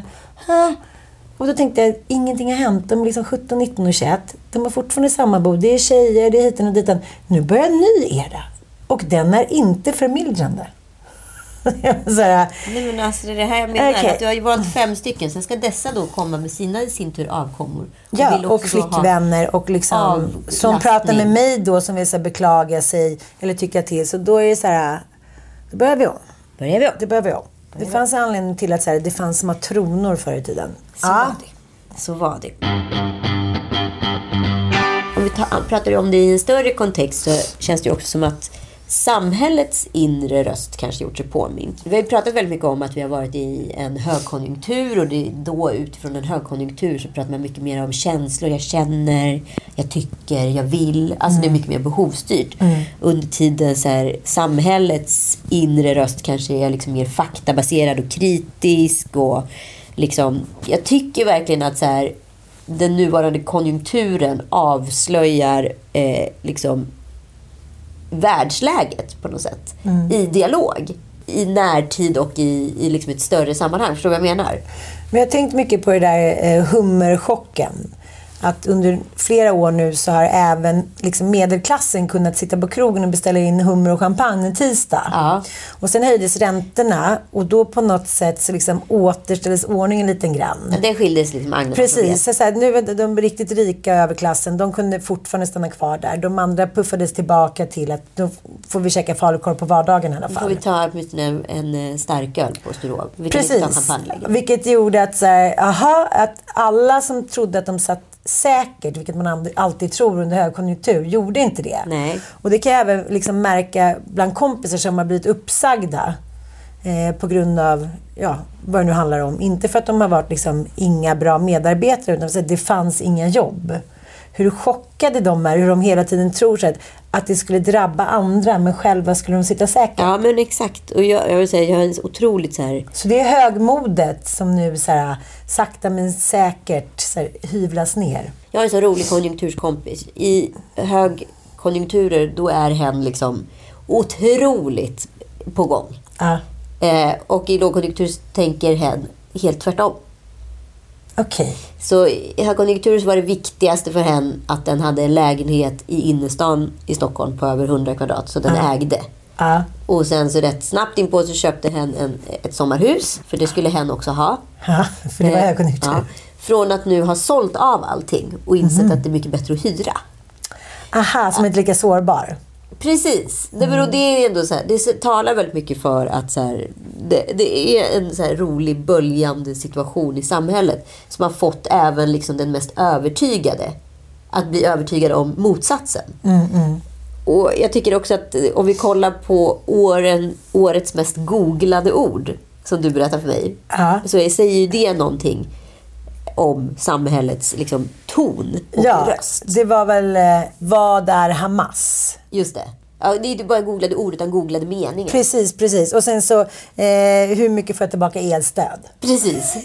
Speaker 2: Och då tänkte jag, ingenting har hänt. De är liksom 17, 19 och 21. De har fortfarande samma bo. Det är tjejer, det är hiten och ditan. Nu börjar en ny era. Och den är inte förmildrande. så här,
Speaker 3: Nej, men alltså, det är det här jag menar.
Speaker 2: Okej.
Speaker 3: Att du har ju valt fem stycken. Sen ska dessa då komma med sina i sin tur avkommor. Och
Speaker 2: Ja,
Speaker 3: vill
Speaker 2: och
Speaker 3: då
Speaker 2: flickvänner och liksom,
Speaker 3: avlastning.
Speaker 2: som pratar med mig då som vill så här, beklaga sig eller tycka till. Så då är det så här, då börjar vi om.
Speaker 3: Börjar vi om.
Speaker 2: Det börjar vi om. Det fanns en anledning till att så här, det fanns matronor förr i tiden.
Speaker 3: Så var det. Så var det. Om vi tar, pratar om det i en större kontext så känns det ju också som att samhällets inre röst kanske gjort sig påmind. Vi har ju pratat väldigt mycket om att vi har varit i en högkonjunktur och det, då utifrån en högkonjunktur så pratar man mycket mer om känslor. Jag känner, jag tycker, jag vill. Alltså det är mycket mer behovsstyrt. Under tiden så här, samhällets inre röst kanske är liksom mer faktabaserad och kritisk. Och liksom, jag tycker verkligen att så här, den nuvarande konjunkturen avslöjar eh, liksom världsläget på något sätt. I dialog. I närtid och i, i liksom ett större sammanhang. Förstår du vad jag menar?
Speaker 2: Men jag har tänkt mycket på det där eh, hummerchocken. Att under flera år nu så har även liksom medelklassen kunnat sitta på krogen och beställa in hummer och champagne en tisdag.
Speaker 3: Ja.
Speaker 2: Och sen höjdes räntorna och då på något sätt så liksom återställdes ordningen lite grann.
Speaker 3: Det skildes liksom från
Speaker 2: Precis,
Speaker 3: det.
Speaker 2: så här, nu är de riktigt rika överklassen, de kunde fortfarande stanna kvar där. De andra puffades tillbaka till att då får vi käka falukorv på vardagen i alla
Speaker 3: Då får
Speaker 2: fall.
Speaker 3: vi ta åtminstone en, en eh, starköl på Sturehof.
Speaker 2: Precis. Vilket gjorde att, så här, aha, att alla som trodde att de satt säkert, vilket man alltid tror under högkonjunktur, gjorde inte det.
Speaker 3: Nej.
Speaker 2: Och det kan jag även liksom märka bland kompisar som har blivit uppsagda eh, på grund av, ja, vad det nu handlar om. Inte för att de har varit liksom inga bra medarbetare, utan för att det fanns inga jobb. Hur chockade de är, hur de hela tiden tror sig att, att det skulle drabba andra, men själva skulle de sitta säkert.
Speaker 3: Ja, men exakt. Och jag, jag vill säga, jag är otroligt så här...
Speaker 2: Så det är högmodet som nu så här, sakta men säkert så här, hyvlas ner.
Speaker 3: Jag har en så rolig konjunkturskompis. I högkonjunkturer, då är hen liksom otroligt på gång.
Speaker 2: Ja,
Speaker 3: Eh, och i lågkonjunktur tänker hen helt tvärtom.
Speaker 2: Okej.
Speaker 3: Så i högkonjunktur så var det viktigaste för hen att den hade en lägenhet i innerstan i Stockholm på över 100 kvadrat, så den ägde.
Speaker 2: Ja,
Speaker 3: Och sen så rätt snabbt inpå så köpte hen en, ett sommarhus, för det skulle hen också ha.
Speaker 2: ja, för det var
Speaker 3: Eh,
Speaker 2: högkonjunktur.
Speaker 3: ja. Från att nu ha sålt av allting och insett att det är mycket bättre att hyra.
Speaker 2: Aha, som inte lika sårbar.
Speaker 3: Precis. Det, beror, det, är ändå så här, det talar väldigt mycket för att så här, det, det är en så här rolig böljande situation i samhället som har fått även liksom den mest övertygade att bli övertygad om motsatsen. Och Jag tycker också att eh, om vi kollar på åren, årets mest googlade ord som du berättar för mig
Speaker 2: Ja.
Speaker 3: så säger ju det någonting om samhällets liksom, ton och
Speaker 2: Ja,
Speaker 3: röst.
Speaker 2: det var väl eh, Vad är Hamas?
Speaker 3: Just det. Ja, det är inte bara googlade ord utan googlade meningar.
Speaker 2: Precis, precis. Och sen så, eh, hur mycket får jag tillbaka elstöd?
Speaker 3: Precis.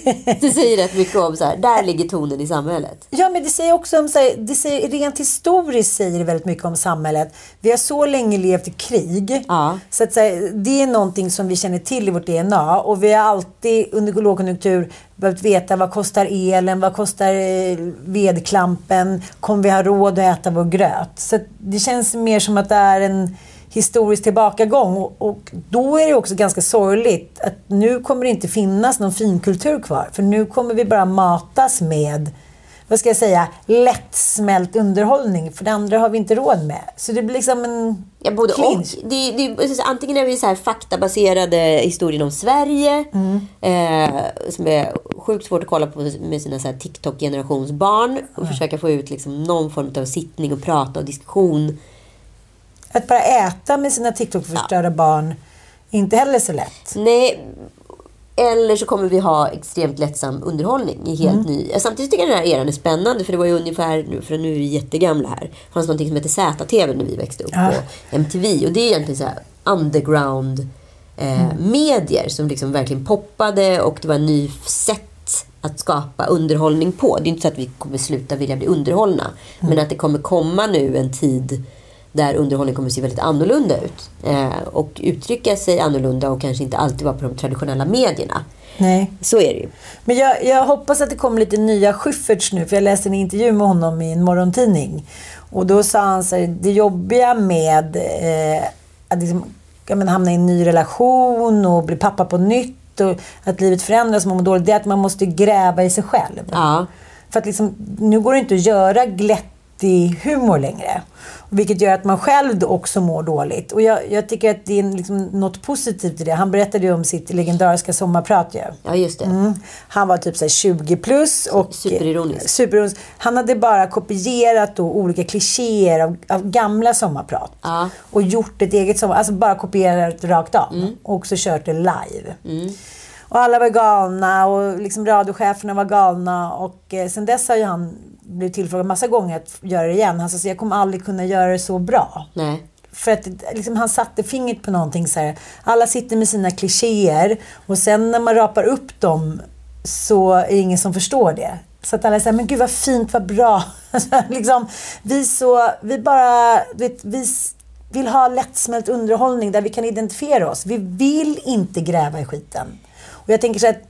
Speaker 3: Det säger rätt mycket om så här, där ligger tonen i samhället.
Speaker 2: Ja, men det säger också om, så här, det säger, rent historiskt säger det väldigt mycket om samhället. Vi har så länge levt i krig.
Speaker 3: Ja.
Speaker 2: Så att, så här, det är någonting som vi känner till i vårt DNA. Och vi har alltid under lågkonjunktur behövt veta vad kostar elen, vad kostar eh, vedklampen, kommer vi ha råd att äta vår gröt? Så det känns mer som att det är en historisk tillbakagång. Och, och då är det också ganska sorgligt att nu kommer det inte finnas någon finkultur kvar. För nu kommer vi bara matas med vad ska jag säga, lättsmält underhållning. För det andra har vi inte råd med. Så det blir liksom en
Speaker 3: Ja, både och.
Speaker 2: clinch.
Speaker 3: Det, det, antingen är vi så här faktabaserade historien om Sverige. Eh, som är sjukt svårt att kolla på med sina TikTok-generationsbarn. Och försöka få ut liksom någon form av sittning och prata och diskussion.
Speaker 2: Att bara äta med sina TikTok-förstörda barn, inte heller så lätt.
Speaker 3: Nej, eller så kommer vi ha extremt lättsam underhållning i helt ny... Samtidigt tycker jag den här eran är spännande för det var ju ungefär, nu- för nu är vi jättegamla här, det fanns någonting som hette ZTV när vi växte upp
Speaker 2: Ja.
Speaker 3: på MTV och det är egentligen så här underground eh, medier som liksom verkligen poppade och det var en ny sätt att skapa underhållning på. Det är inte så att vi kommer sluta vilja bli underhållna men att det kommer komma nu en tid där underhållning kommer att se väldigt annorlunda ut. Eh, och uttrycka sig annorlunda och kanske inte alltid vara på de traditionella medierna.
Speaker 2: Nej.
Speaker 3: Så är det ju.
Speaker 2: Men jag, jag hoppas att det kommer lite nya Schyfferts nu, för jag läste en intervju med honom i en morgontidning. Och då sa han så här, det jobbiga med eh, att liksom, men hamna i en ny relation och bli pappa på nytt och att livet förändras och man mår dåligt, det är att man måste gräva i sig själv.
Speaker 3: Ja.
Speaker 2: För att liksom, nu går det inte att göra riktig humor längre. Vilket gör att man själv också mår dåligt. Och jag, jag tycker att det är liksom något positivt i det. Han berättade ju om sitt legendariska sommarprat ju.
Speaker 3: Ja, just det.
Speaker 2: Mm. Han var typ så här 20 plus och
Speaker 3: Superironisk.
Speaker 2: superironisk. Han hade bara kopierat då olika klichéer av, av gamla sommarprat.
Speaker 3: Ja.
Speaker 2: Och gjort ett eget sommar, alltså bara kopierat rakt av.
Speaker 3: Mm.
Speaker 2: Och också kört det live. Och alla var galna och liksom radiocheferna var galna. Och eh, sen dess har ju han blivit tillfrågad massa gånger att göra det igen. Han sa så jag kommer aldrig kunna göra det så bra.
Speaker 3: Nej.
Speaker 2: För att liksom, han satte fingret på någonting så här. Alla sitter med sina klichéer och sen när man rapar upp dem så är det ingen som förstår det. Så att alla säger, men gud vad fint, vad bra. liksom, vi, så, vi bara, vet, vi vill ha lättsmält underhållning där vi kan identifiera oss. Vi vill inte gräva i skiten. Och jag tänker så att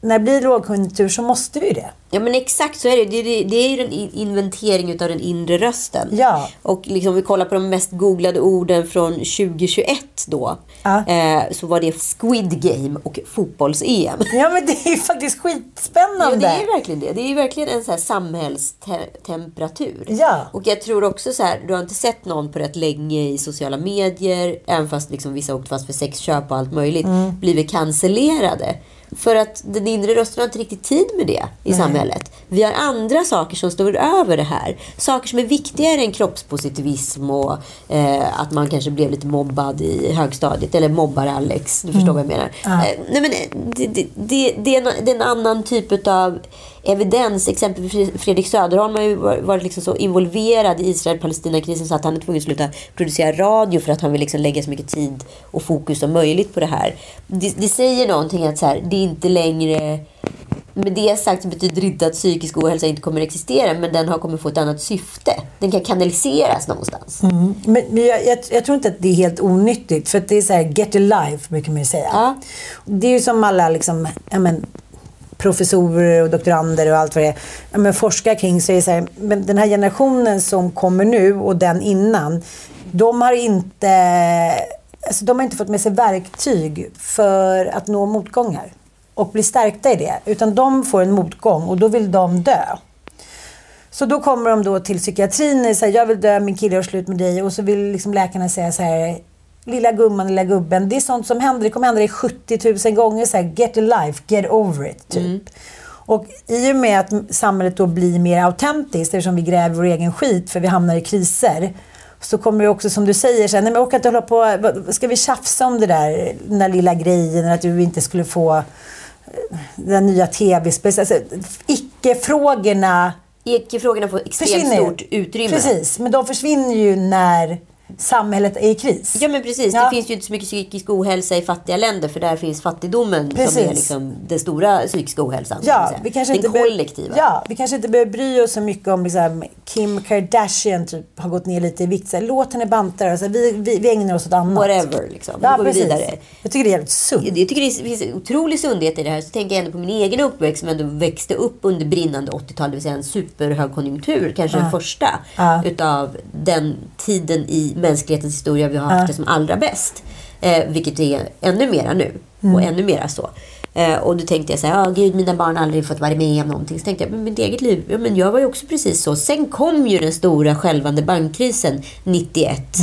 Speaker 2: när det blir lågkonjunktur så måste vi det.
Speaker 3: Ja men exakt så är det. Det, det, det är ju en in- inventering utav den inre rösten.
Speaker 2: Ja.
Speaker 3: Och liksom, om vi kollar på de mest googlade orden från 2021 då.
Speaker 2: Ja.
Speaker 3: Eh, så var det Squid Game och fotbolls-EM.
Speaker 2: Ja men det är ju faktiskt skitspännande.
Speaker 3: Ja, det är ju verkligen det. Det är ju verkligen en så här samhällstemperatur.
Speaker 2: Ja.
Speaker 3: Och jag tror också så här, du har inte sett någon på rätt länge i sociala medier, även fast liksom vissa åkt fast för sexköp och allt möjligt,
Speaker 2: Mm.
Speaker 3: blivit cancellerade. För att den inre rösten har inte riktigt tid med det i samhället. Vi har andra saker som står över det här. Saker som är viktigare än kroppspositivism och eh, att man kanske blev lite mobbad i högstadiet. Eller mobbar Alex, du förstår vad jag menar. Eh, nej, men, eh, det, det, det, det, är en, det är en annan typ av evidens. Exempelvis Fredrik Söderholm har ju varit liksom så involverad i Israel-Palestina-krisen så att han är tvungen att sluta producera radio för att han vill liksom lägga så mycket tid och fokus som möjligt på det här. Det, det säger någonting att så här, det är inte längre... Med det sagt så betyder det inte att psykisk ohälsa inte kommer att existera men den har kommit få ett annat syfte. Den kan kanaliseras någonstans.
Speaker 2: Men, men jag, jag, jag tror inte att det är helt onyttigt. För det är så här, get a life brukar man ju säga.
Speaker 3: Ja.
Speaker 2: Det är ju som alla liksom, men, professorer och doktorander och allt vad det är. Men, forskar kring så är det så här, men den här generationen som kommer nu och den innan. De har inte, alltså, de har inte fått med sig verktyg för att nå motgångar. Och bli stärkta i det. Utan de får en motgång och då vill de dö. Så då kommer de då till psykiatrin och säger jag vill dö, min kille har slut med dig. Och så vill liksom läkarna säga så här, lilla gumman, lilla gubben. Det är sånt som händer, det kommer hända dig 70 000 gånger. Så här, get a life, get over it. Typ. Och i och med att samhället då blir mer autentiskt, eftersom vi gräver vår egen skit för vi hamnar i kriser. Så kommer det också som du säger, så här, nej men jag orkar inte hålla på, ska vi tjafsa om det där, den där lilla grejen, att du inte skulle få eh, den nya tv-spel. Alltså, icke-frågorna
Speaker 3: Icke-frågorna får extremt
Speaker 2: försvinner.
Speaker 3: stort utrymme.
Speaker 2: Precis, men de försvinner ju när samhället är i kris.
Speaker 3: Ja men precis.
Speaker 2: Ja.
Speaker 3: Det finns ju inte så mycket psykisk ohälsa i fattiga länder för där finns fattigdomen som
Speaker 2: Precis.
Speaker 3: är liksom den stora psykiska ohälsan.
Speaker 2: Ja, vi kanske
Speaker 3: den
Speaker 2: inte
Speaker 3: kollektiva.
Speaker 2: Ja, vi kanske inte behöver bry oss så mycket om liksom, Kim Kardashian typ, har gått ner lite i vikt. Så här, Låt henne banta. Alltså, vi, vi, vi ägnar oss åt annat.
Speaker 3: Whatever liksom.
Speaker 2: Ja,
Speaker 3: går vi
Speaker 2: precis.
Speaker 3: vidare.
Speaker 2: Jag tycker det är jävligt sunt.
Speaker 3: Jag tycker det finns otrolig sundhet i det här. Så tänker jag ändå på min egen uppväxt som ändå växte upp under brinnande 80-tal. Det vill säga en superhögkonjunktur. Kanske den första
Speaker 2: Ja.
Speaker 3: utav den tiden i mänsklighetens historia vi har haft det som allra bäst. Eh, vilket är ännu mera nu.
Speaker 2: Mm.
Speaker 3: Och ännu mera så. Eh, och då tänkte jag så här, "Ja, gud mina barn har aldrig fått vara med om någonting. Så tänkte jag, men mitt eget liv, ja, men jag var ju också precis så. Sen kom ju den stora skälvande bankkrisen 91,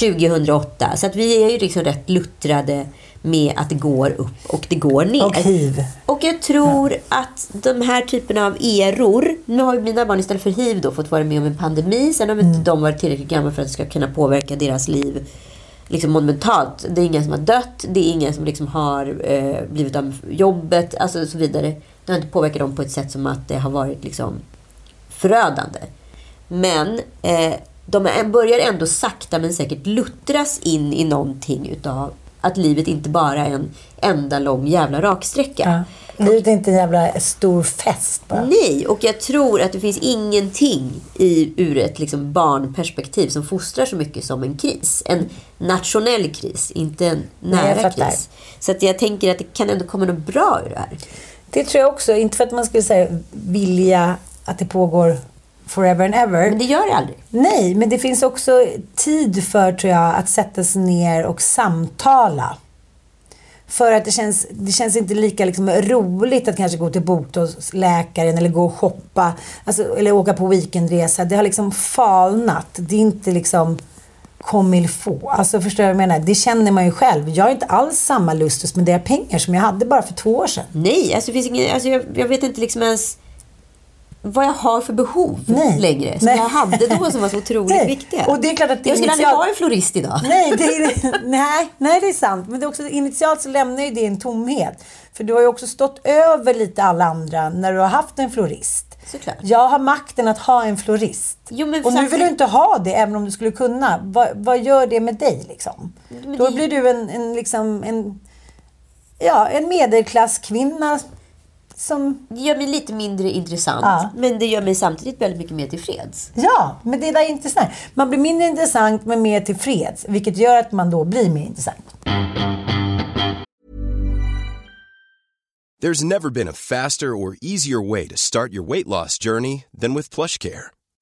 Speaker 3: 2008. Så att vi är ju liksom rätt luttrade med att det går upp och det går ner.
Speaker 2: Och hiv.
Speaker 3: Och jag tror att de här typerna av eror, nu har ju mina barn istället för hiv då fått vara med om en pandemi. Sen har
Speaker 2: Mm.
Speaker 3: inte de varit tillräckligt gamla för att det ska kunna påverka deras liv liksom monumentalt. Det är ingen som har dött, det är ingen som liksom har eh, blivit av jobbet, alltså så vidare. Det har inte påverkat dem på ett sätt som att det har varit liksom förödande. Men eh, de börjar ändå sakta men säkert luttras in i någonting utav att livet inte bara är en enda lång jävla raksträcka.
Speaker 2: Ja. Livet är inte en jävla stor fest bara.
Speaker 3: Nej, och jag tror att det finns ingenting i, ur ett liksom barnperspektiv som fostrar så mycket som en kris. En nationell kris, inte en
Speaker 2: Nej,
Speaker 3: nära
Speaker 2: fattar.
Speaker 3: kris. Så att jag tänker att det kan ändå komma något bra ur det här.
Speaker 2: Det tror jag också. Inte för att man skulle säga, vilja att det pågår forever and ever.
Speaker 3: Men det gör det aldrig.
Speaker 2: Nej, men det finns också tid för, tror jag, att sätta sig ner och samtala. För att det känns, det känns inte lika liksom, roligt att kanske gå till botoxläkaren eller gå och shoppa. Alltså, eller åka på weekendresa. Det har liksom falnat. Det är inte liksom comme il faut. Alltså förstår du vad jag menar? Det känner man ju själv. Jag har inte alls samma lust att spendera pengar som jag hade bara för två år sedan.
Speaker 3: Nej, alltså, det finns ingen, alltså jag, jag vet inte liksom ens vad jag har för behov
Speaker 2: Nej.
Speaker 3: längre. Som
Speaker 2: Nej.
Speaker 3: jag hade då som var så otroligt
Speaker 2: Nej.
Speaker 3: viktiga.
Speaker 2: Och det är klart att det
Speaker 3: jag skulle aldrig
Speaker 2: initialt-
Speaker 3: ha en florist idag.
Speaker 2: Nej, det är, nej, nej, det är sant. Men det är också, initialt så lämnar ju det en tomhet. För du har ju också stått över lite alla andra när du har haft en florist.
Speaker 3: Såklart.
Speaker 2: Jag har makten att ha en florist.
Speaker 3: Jo, men
Speaker 2: och nu vill du inte ha det, även om du skulle kunna. Vad, vad gör det med dig liksom?
Speaker 3: Men
Speaker 2: Då
Speaker 3: det-
Speaker 2: blir du en, en, liksom, en, ja, en medelklasskvinna som...
Speaker 3: Gör mig lite mindre intressant.
Speaker 2: Ja.
Speaker 3: Men det gör mig samtidigt väldigt mycket mer tillfreds.
Speaker 2: Ja, men det där är intressant. Man blir mindre intressant men mer tillfreds. Vilket gör att man då blir mer intressant.
Speaker 6: There's never been a faster or easier way to start your weight loss journey than with PlushCare.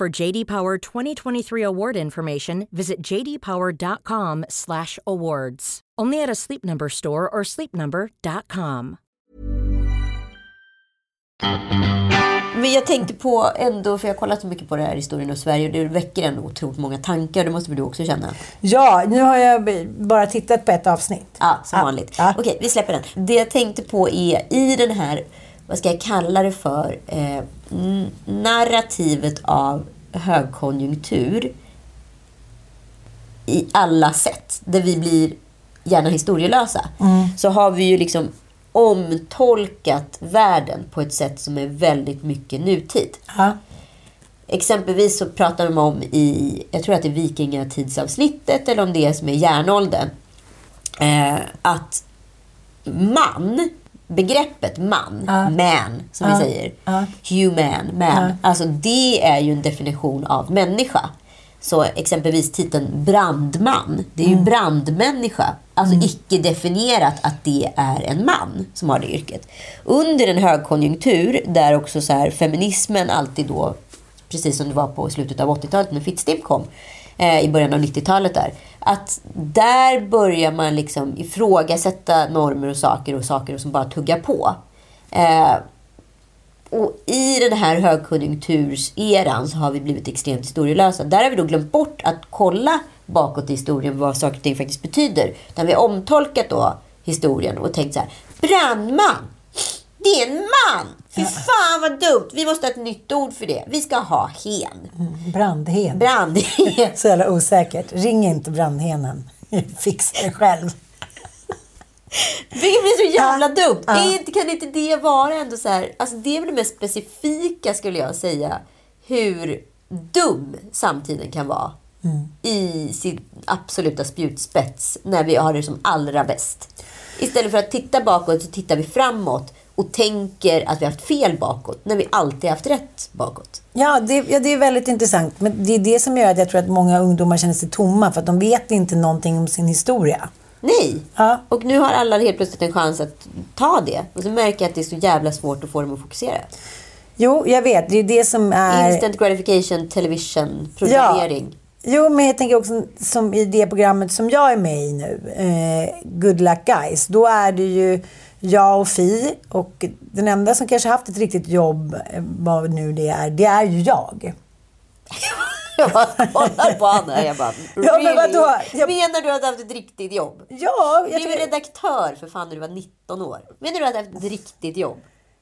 Speaker 7: For JD Power 2023 award information, visit jdpower.com/awards. Only at a Sleep Number store or sleepnumber.com.
Speaker 3: Men jag tänkte på ändå, för jag har kollat så mycket på det här historien och Sverige och det väcker ändå otroligt många tankar. Det måste väl du också känna?
Speaker 2: Ja, nu har jag bara tittat på ett avsnitt.
Speaker 3: Ja, som
Speaker 2: Ja,
Speaker 3: vanligt.
Speaker 2: ja.
Speaker 3: Okej, vi släpper den. Det jag tänkte på är i den här, vad ska jag kalla det för, eh, narrativet av högkonjunktur i alla sätt, där vi blir gärna historielösa, så har vi ju liksom omtolkat världen på ett sätt som är väldigt mycket nutid.
Speaker 2: Ja.
Speaker 3: Exempelvis så pratar de om i, jag tror att det är vikingatidsavsnittet eller om det är som är järnåldern. Eh, att man, begreppet man, man som vi säger, human, man. Alltså det är ju en definition av människa. Så exempelvis titeln brandman, det är ju brandmänniska. Alltså icke definierat att det är en man som har det yrket. Under en högkonjunktur där också så här, feminismen alltid då, precis som det var på slutet av 80-talet när Fittstim kom, eh, i början av 90-talet där. Att där börjar man liksom ifrågasätta normer och saker och saker som bara tuggar på. Eh, och i den här högkonjunkturseran så har vi blivit extremt historielösa. Där har vi då glömt bort att kolla bakåt i historien vad saker och ting faktiskt betyder. Där vi har omtolkat då historien och tänkt så här. Brandman! Det är en man! Fy fan vad dumt! Vi måste ha ett nytt ord för det. Vi ska ha hen.
Speaker 2: Brandhen.
Speaker 3: Brandhen.
Speaker 2: Så jävla osäkert. Ring inte brandhenen. Fixa det själv.
Speaker 3: Det blir så jävla dumt.
Speaker 2: Ja.
Speaker 3: Inte, kan inte det vara ändå så här... Alltså det är väl det mest specifika skulle jag säga. Hur dum samtiden kan vara. I sin absoluta spjutspets. När vi har det som allra bäst. Istället för att titta bakåt så tittar vi framåt. Och tänker att vi har haft fel bakåt. När vi alltid haft rätt bakåt.
Speaker 2: Ja det, ja, det är väldigt intressant. Men det är det som gör att jag tror att många ungdomar känner sig tomma. För att de vet inte någonting om sin historia.
Speaker 3: Nej!
Speaker 2: Ja.
Speaker 3: Och nu har alla helt plötsligt en chans att ta det. Och så märker jag att det är så jävla svårt att få dem att fokusera.
Speaker 2: Jo, jag vet. Det är det som är...
Speaker 3: Instant gratification, television, programmering.
Speaker 2: Jo, men jag tänker också som i det programmet som jag är med i nu, eh, Good Luck Guys. Då är det ju jag och Fi och den enda som kanske haft ett riktigt jobb, eh, vad nu det är, det är ju jag.
Speaker 3: Jag bara kollar på Anna jag bara,
Speaker 2: Ja, men vadå? Jag-
Speaker 3: Menar du att du har haft ett riktigt jobb?
Speaker 2: Ja,
Speaker 3: Du
Speaker 2: jag
Speaker 3: är väl
Speaker 2: tycker...
Speaker 3: redaktör för fan när du var 19 år? Menar du att du haft ett riktigt jobb?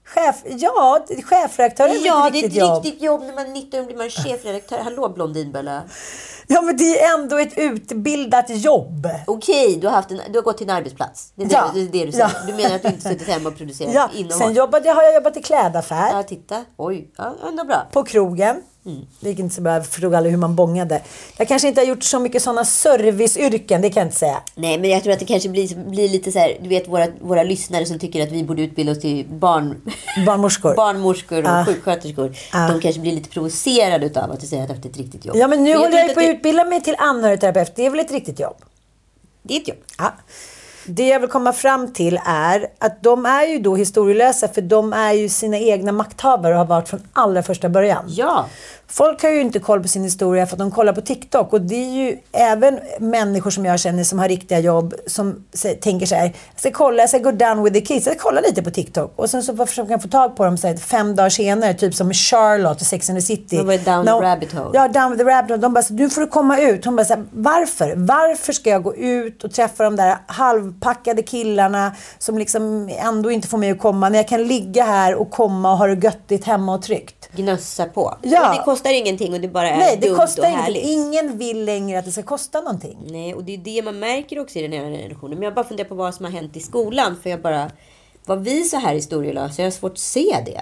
Speaker 2: Chef, ja, chefredaktör är
Speaker 3: Ja,
Speaker 2: ett
Speaker 3: det är
Speaker 2: riktigt
Speaker 3: ett
Speaker 2: jobb.
Speaker 3: riktigt jobb. När man är 19 blir man chefredaktör. Hallå Blondinbella.
Speaker 2: Ja, men det är ändå ett utbildat jobb.
Speaker 3: Okej, du har, haft en, du har gått till en arbetsplats. Det är det,
Speaker 2: Ja.
Speaker 3: det, är det du säger.
Speaker 2: Ja.
Speaker 3: Du menar att du inte suttit hemma och producerat
Speaker 2: Ja,
Speaker 3: innehåll?
Speaker 2: sen jobbade, jag- har jag jobbat i klädaffär.
Speaker 3: Ja, titta. Oj, ja, ändå bra.
Speaker 2: på krogen. Det gick inte så bra, jag förstod aldrig hur man bångade. Jag kanske inte har gjort så mycket sådana serviceyrken, det kan jag inte säga.
Speaker 3: Nej, men jag tror att det kanske blir, blir lite så här, du vet våra, våra lyssnare som tycker att vi borde utbilda oss till barn,
Speaker 2: Barnmorskor.
Speaker 3: barnmorskor och
Speaker 2: Ah.
Speaker 3: sjuksköterskor.
Speaker 2: Ah.
Speaker 3: De kanske blir lite provocerade av att du säger att du har haft ett riktigt jobb.
Speaker 2: Ja, men nu
Speaker 3: jag
Speaker 2: håller jag
Speaker 3: inte
Speaker 2: på att
Speaker 3: att
Speaker 2: utbilda mig till anhörigterapeut. Det är väl ett riktigt jobb?
Speaker 3: Det är ett jobb.
Speaker 2: Ja. Det jag vill komma fram till är att de är ju då historielösa för de är ju sina egna makthavare och har varit från allra första början.
Speaker 3: Ja.
Speaker 2: Folk har ju inte koll på sin historia för att de kollar på TikTok. Och det är ju även människor som jag känner som har riktiga jobb som tänker så här. Jag ska kolla, jag ska gå down with the kids. Jag ska kolla lite på TikTok. Och sen så försöker jag få tag på dem så här, fem dagar senare. Typ som Charlotte i Sex and the City.
Speaker 3: De var down the
Speaker 2: När hon-
Speaker 3: rabbit hole.
Speaker 2: Ja, down with the rabbit hole. De bara, nu får du komma ut. Hon bara, så här, varför? Varför ska jag gå ut och träffa de där halvpackade killarna som liksom ändå inte får mig att komma. När jag kan ligga här och komma och ha det göttigt hemma och tryggt.
Speaker 3: Gnössa på.
Speaker 2: Ja.
Speaker 3: Men det kostar ingenting och det bara är
Speaker 2: Nej, det
Speaker 3: dumt
Speaker 2: kostar
Speaker 3: och härligt.
Speaker 2: Ingen vill längre att det ska kosta någonting.
Speaker 3: Nej, och det är det man märker också i den här generationen. Men jag bara funderar på vad som har hänt i skolan. För jag bara... Var vi så här historielösa? Jag har svårt att se det.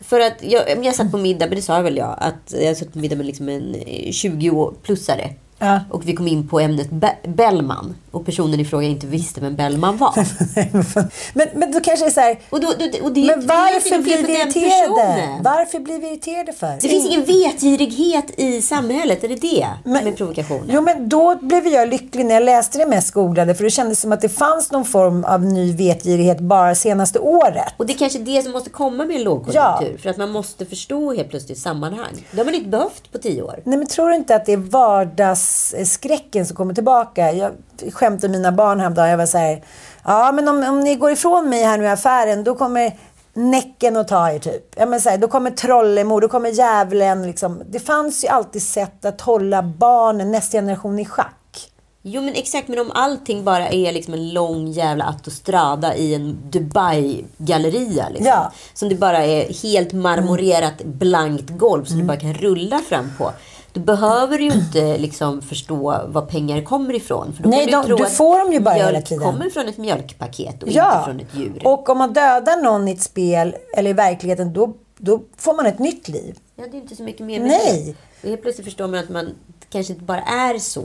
Speaker 3: För att jag, jag satt på middag, men det sa väl jag, att jag satt på middag med liksom en eh, 20-plussare.
Speaker 2: Ja.
Speaker 3: Och vi kom in på ämnet Be- Bellman. Och personen i fråga inte visste vem Bellman var.
Speaker 2: men, men då kanske det är så här.
Speaker 3: Och då, då, och det är
Speaker 2: Men
Speaker 3: är
Speaker 2: varför blir vi irriterade? Varför blir vi irriterade för?
Speaker 3: Det finns ingen vetgirighet i samhället. Är det det som är provokationen?
Speaker 2: Jo, men då blev jag lycklig när jag läste det mest googlade. För det kändes som att det fanns någon form av ny vetgirighet bara senaste året.
Speaker 3: Och det är kanske det som måste komma med en lågkonjunktur. För att man måste förstå helt plötsligt sammanhang. Det har man inte behövt på tio år.
Speaker 2: Nej, men tror du inte att det är vardagsskräcken som kommer tillbaka? Jag skämtade mina barn häromdagen. Jag var så här, ja men om, om ni går ifrån mig här nu i affären, då kommer Näcken att ta er typ. Ja, men så här, då kommer Trollemor, då kommer djävulen. Liksom. Det fanns ju alltid sätt att hålla barnen, nästa generation i schack.
Speaker 3: Jo men exakt, men om allting bara är liksom en lång jävla autostrada i en Dubai-galleria. Liksom,
Speaker 2: Ja.
Speaker 3: Som det bara är helt marmorerat blankt golv som
Speaker 2: Mm.
Speaker 3: du bara kan rulla fram på. Då behöver du ju inte liksom förstå var pengar kommer ifrån. För då
Speaker 2: Nej,
Speaker 3: kan
Speaker 2: de-
Speaker 3: tro
Speaker 2: du får dem ju bara hela tiden.
Speaker 3: kommer från ett mjölkpaket och
Speaker 2: Ja,
Speaker 3: inte från ett djur.
Speaker 2: och om man dödar någon i ett spel eller i verkligheten, då, då får man ett nytt liv.
Speaker 3: Ja, det är inte så mycket mer med
Speaker 2: Nej.
Speaker 3: det. Och helt plötsligt förstår man att man kanske inte bara är så.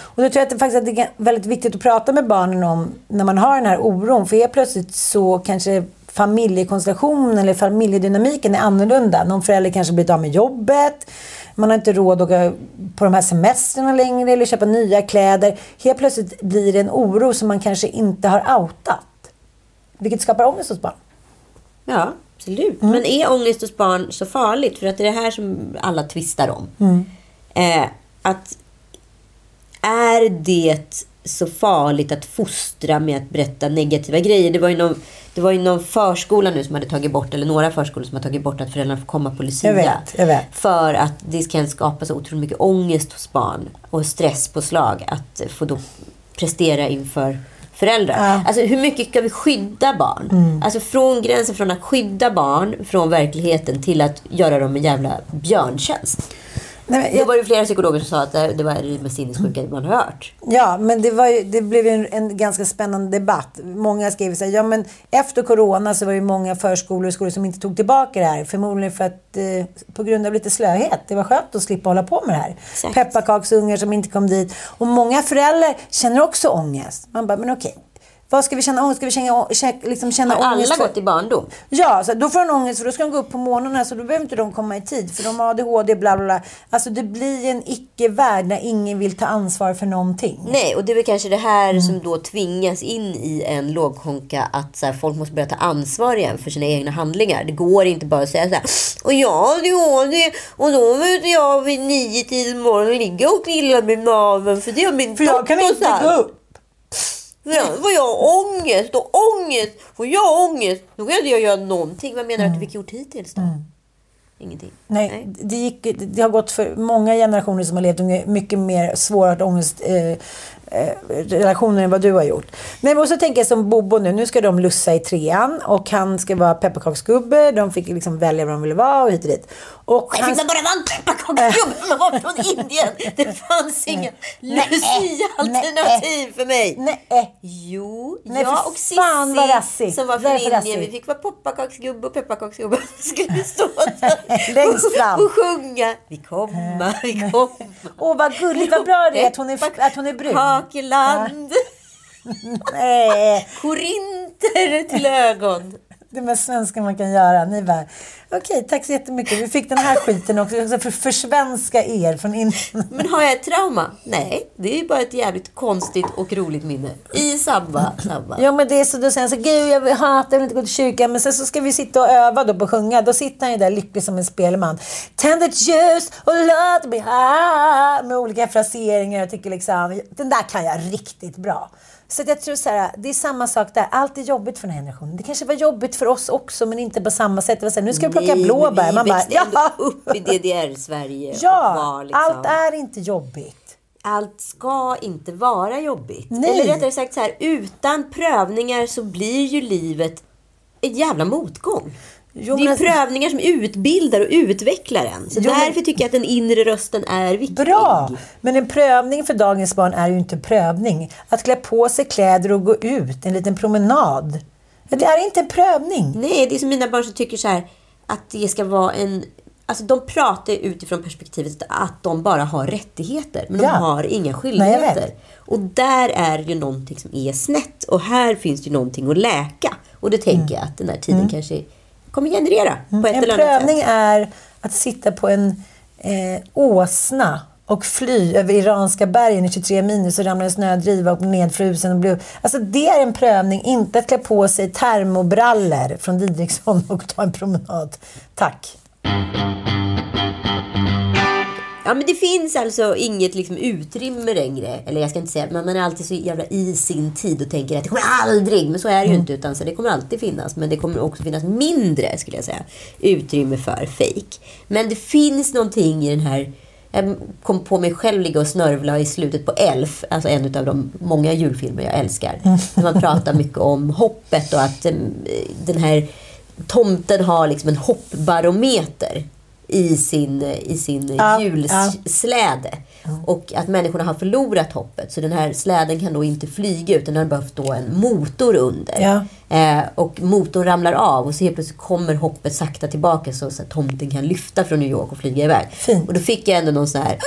Speaker 2: Och då tror jag att det faktiskt att det är väldigt viktigt att prata med barnen om när man har den här oron. För helt plötsligt så kanske familjekonstellationen eller familjedynamiken är annorlunda. Någon förälder kanske blivit av med jobbet. Man har inte råd att åka på de här semestrarna längre eller köpa nya kläder. Helt plötsligt blir det en oro som man kanske inte har outat. Vilket skapar ångest hos barn.
Speaker 3: Ja, absolut.
Speaker 2: Mm.
Speaker 3: Men är ångest hos barn så farligt? För att det är det här som alla tvistar om.
Speaker 2: Mm.
Speaker 3: Eh, att är det så farligt att fostra med att berätta negativa grejer? Det var ju någon, det var ju någon förskola nu som hade tagit bort, eller några förskolor som har tagit bort att föräldrarna får komma på Lucia.
Speaker 2: Jag vet, jag vet.
Speaker 3: För att det kan skapa så otroligt mycket ångest hos barn och stresspåslag att få då prestera inför föräldrar.
Speaker 2: Ja.
Speaker 3: Alltså hur mycket ska vi skydda barn?
Speaker 2: Mm.
Speaker 3: Alltså från gränsen från att skydda barn från verkligheten till att göra dem en jävla björntjänst.
Speaker 2: Nej, men
Speaker 3: Då
Speaker 2: jag-
Speaker 3: var det flera psykologer som sa att det var det mest sinnessjuka man har hört.
Speaker 2: Ja, men det, var ju, det blev en, en ganska spännande debatt. Många skrev så här, ja men efter corona så var det många förskolor och skolor som inte tog tillbaka det här. Förmodligen för att, eh, på grund av lite slöhet. Det var skönt att slippa hålla på med det här.
Speaker 3: Exakt.
Speaker 2: Pepparkaksungar som inte kom dit. Och många föräldrar känner också ångest. Man bara, men okej. Vad ska vi känna ångest? Ska vi känna, kä- liksom känna
Speaker 3: Har alla
Speaker 2: ångest? för-
Speaker 3: gått i barndom?
Speaker 2: Ja, så då får de ångest för då ska de gå upp på morgonen så då behöver inte de komma i tid för de har ADHD bla bla bla. Alltså det blir en icke-värld när ingen vill ta ansvar för någonting.
Speaker 3: Nej, och det är väl kanske det här
Speaker 2: Mm.
Speaker 3: som då tvingas in i en lågkonka att så här, folk måste börja ta ansvar igen för sina egna handlingar. Det går inte bara att säga så här. Och ja, det var det. Och då vet jag vid nio till morgonen ligga och knilla med naveln för det har min
Speaker 2: För jag kan inte
Speaker 3: sagt.
Speaker 2: gå upp.
Speaker 3: Annars får jag ångest och ångest. Får jag ångest, då kan inte jag göra någonting. Vad menar du att du fick gjort hittills då? Ingenting.
Speaker 2: Mm. Nej, Det, gick, det har gått för många generationer som har levt under mycket mer svårartad ångest. Eh, eh, relationer än vad du har gjort. Nej, men och så tänker jag som Bobo nu. Nu ska de lussa i trean och han ska vara pepparkaksgubbe. De fick liksom välja vad de ville vara och hit och dit. Och
Speaker 3: Jag
Speaker 2: han-
Speaker 3: fick bara vara en pepparkaksgubbe som var från Indien. Det fanns inga Lucia-alternativ för mig.
Speaker 2: Nej.
Speaker 3: Jo,
Speaker 2: Nej,
Speaker 3: jag och Cissi som var från Indien. Vi fick vara pepparkaksgubbe och pepparkaksgubbe. skulle stå där
Speaker 2: Längst fram.
Speaker 3: och sjunga. Vi kommer, vi kommer.
Speaker 2: Åh, vad gulligt, vad bra det är att hon är, att hon är brun.
Speaker 3: Kakeland.
Speaker 2: Nej,
Speaker 3: Korinter till ögon.
Speaker 2: Det mest svenska man kan göra. Ni bara, okej, tack så jättemycket. Vi fick den här skiten också, också för att försvenska er från Indien.
Speaker 3: Men har jag ett trauma? Nej, det är ju bara ett jävligt konstigt och roligt minne. I samma, samma.
Speaker 2: Ja men det är så, då säger så gud jag hatar, jag vill inte gå till kyrkan. Men sen så ska vi sitta och öva då på att sjunga. Då sitter han ju där lycklig som en spelman. Tänd ett ljus och låt mig ha. Med olika fraseringar. Jag tycker liksom, den där kan jag riktigt bra. Så jag tror så här, det är samma sak där. Allt är jobbigt för den här generationen. Det kanske var jobbigt för oss också, men inte på samma sätt. Det var så här, nu ska vi plocka
Speaker 3: Nej,
Speaker 2: blåbär. Man bara, ja,
Speaker 3: upp i DDR-Sverige.
Speaker 2: ja,
Speaker 3: var liksom,
Speaker 2: allt är inte jobbigt.
Speaker 3: allt ska inte vara jobbigt.
Speaker 2: Nej.
Speaker 3: Eller rättare sagt så här, utan prövningar så blir ju livet en jävla motgång.
Speaker 2: Jo,
Speaker 3: det är
Speaker 2: alltså-
Speaker 3: prövningar som utbildar och utvecklar en. Så
Speaker 2: Jo,
Speaker 3: därför tycker jag att den inre rösten är viktig.
Speaker 2: Bra! Men en prövning för dagens barn är ju inte prövning. Att klä på sig kläder och gå ut, en liten promenad. Det är inte en prövning.
Speaker 3: Nej, det är som mina barn som tycker så här att det ska vara en... Alltså de pratar utifrån perspektivet att de bara har rättigheter. Men
Speaker 2: Ja.
Speaker 3: de har inga
Speaker 2: Nej,
Speaker 3: skyldigheter.
Speaker 2: vet.
Speaker 3: och där är ju någonting som är snett. Och här finns ju någonting att läka. Och det tänker jag att den här tiden kanske kommer generera på ett
Speaker 2: Mm. En
Speaker 3: eller annat
Speaker 2: prövning
Speaker 3: sätt.
Speaker 2: är att sitta på en eh, åsna och fly över iranska bergen i 23 minus och ramla i en snödriva och nedfrusen. Och bli... Alltså det är en prövning, inte att klä på sig termobrallor från Didriksson och ta en promenad. Tack.
Speaker 3: Ja, men det finns alltså inget liksom, utrymme längre. Eller jag ska inte säga, men man är alltid så jävla i sin tid och tänker att det kommer aldrig. Men så är det ju inte. Utan så det kommer alltid finnas. Men det kommer också finnas mindre, skulle jag säga, utrymme för fake. Men det finns någonting i den här... Jag kom på mig själv ligga och snörvla i slutet på Elf, alltså en av de många julfilmer jag älskar. Där man pratar mycket om hoppet och att eh, den här tomten har liksom en hoppbarometer i sin, i sin
Speaker 2: Ja,
Speaker 3: julsläde. Och att människorna har förlorat hoppet. Så den här släden kan då inte flyga utan den har behövt då en motor under.
Speaker 2: Ja.
Speaker 3: Eh, och motorn ramlar av och så helt plötsligt kommer hoppet sakta tillbaka så, så att tomten kan lyfta från New York och flyga iväg.
Speaker 2: Fint.
Speaker 3: Och då fick jag ändå någon sån här,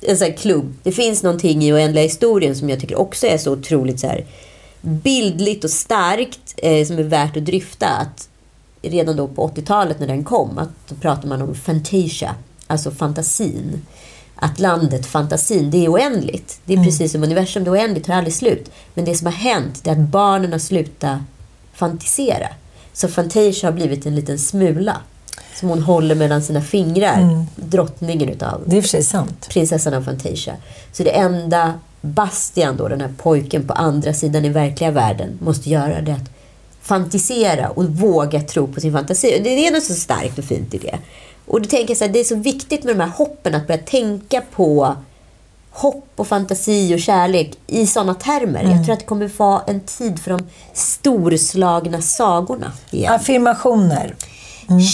Speaker 3: en sån här klubb. Det finns någonting i oändliga historien som jag tycker också är så otroligt så här bildligt och starkt eh, som är värt att dryfta. Att redan då på 80-talet när den kom, att då pratar man om fantasia, alltså fantasin. Att landet, fantasin, det är oändligt. Det är precis som universum, det är oändligt, tar aldrig slut. Men det som har hänt, det är att barnen har slutat fantisera. Så fantasia har blivit en liten smula. Som hon håller mellan sina fingrar. Drottningen utav
Speaker 2: Det är sant.
Speaker 3: prinsessan av Fantasia. Så det enda Bastian, då, den här pojken på andra sidan i verkliga världen, måste göra det att fantisera och våga tro på sin fantasi. Det är något så starkt och fint i det. Och då tänker jag så här, det är så viktigt med de här hoppen, att börja tänka på hopp och fantasi och kärlek i sådana termer. Jag tror att det kommer vara en tid för de storslagna sagorna igen.
Speaker 2: Affirmationer.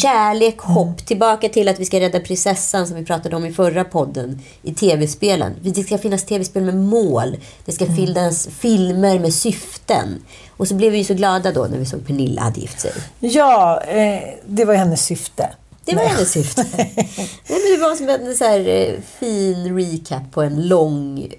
Speaker 3: Kärlek, hopp. Tillbaka till att vi ska rädda prinsessan som vi pratade om i förra podden. I tv-spelen. Det ska finnas tv-spel med mål. Det ska finnas filmer med syften. Och så blev vi så glada då när vi såg Pernilla hade gift sig.
Speaker 2: Ja, eh, det var hennes syfte.
Speaker 3: Det var hennes syfte. Nej, men det var som en så här, eh, fin recap på en lång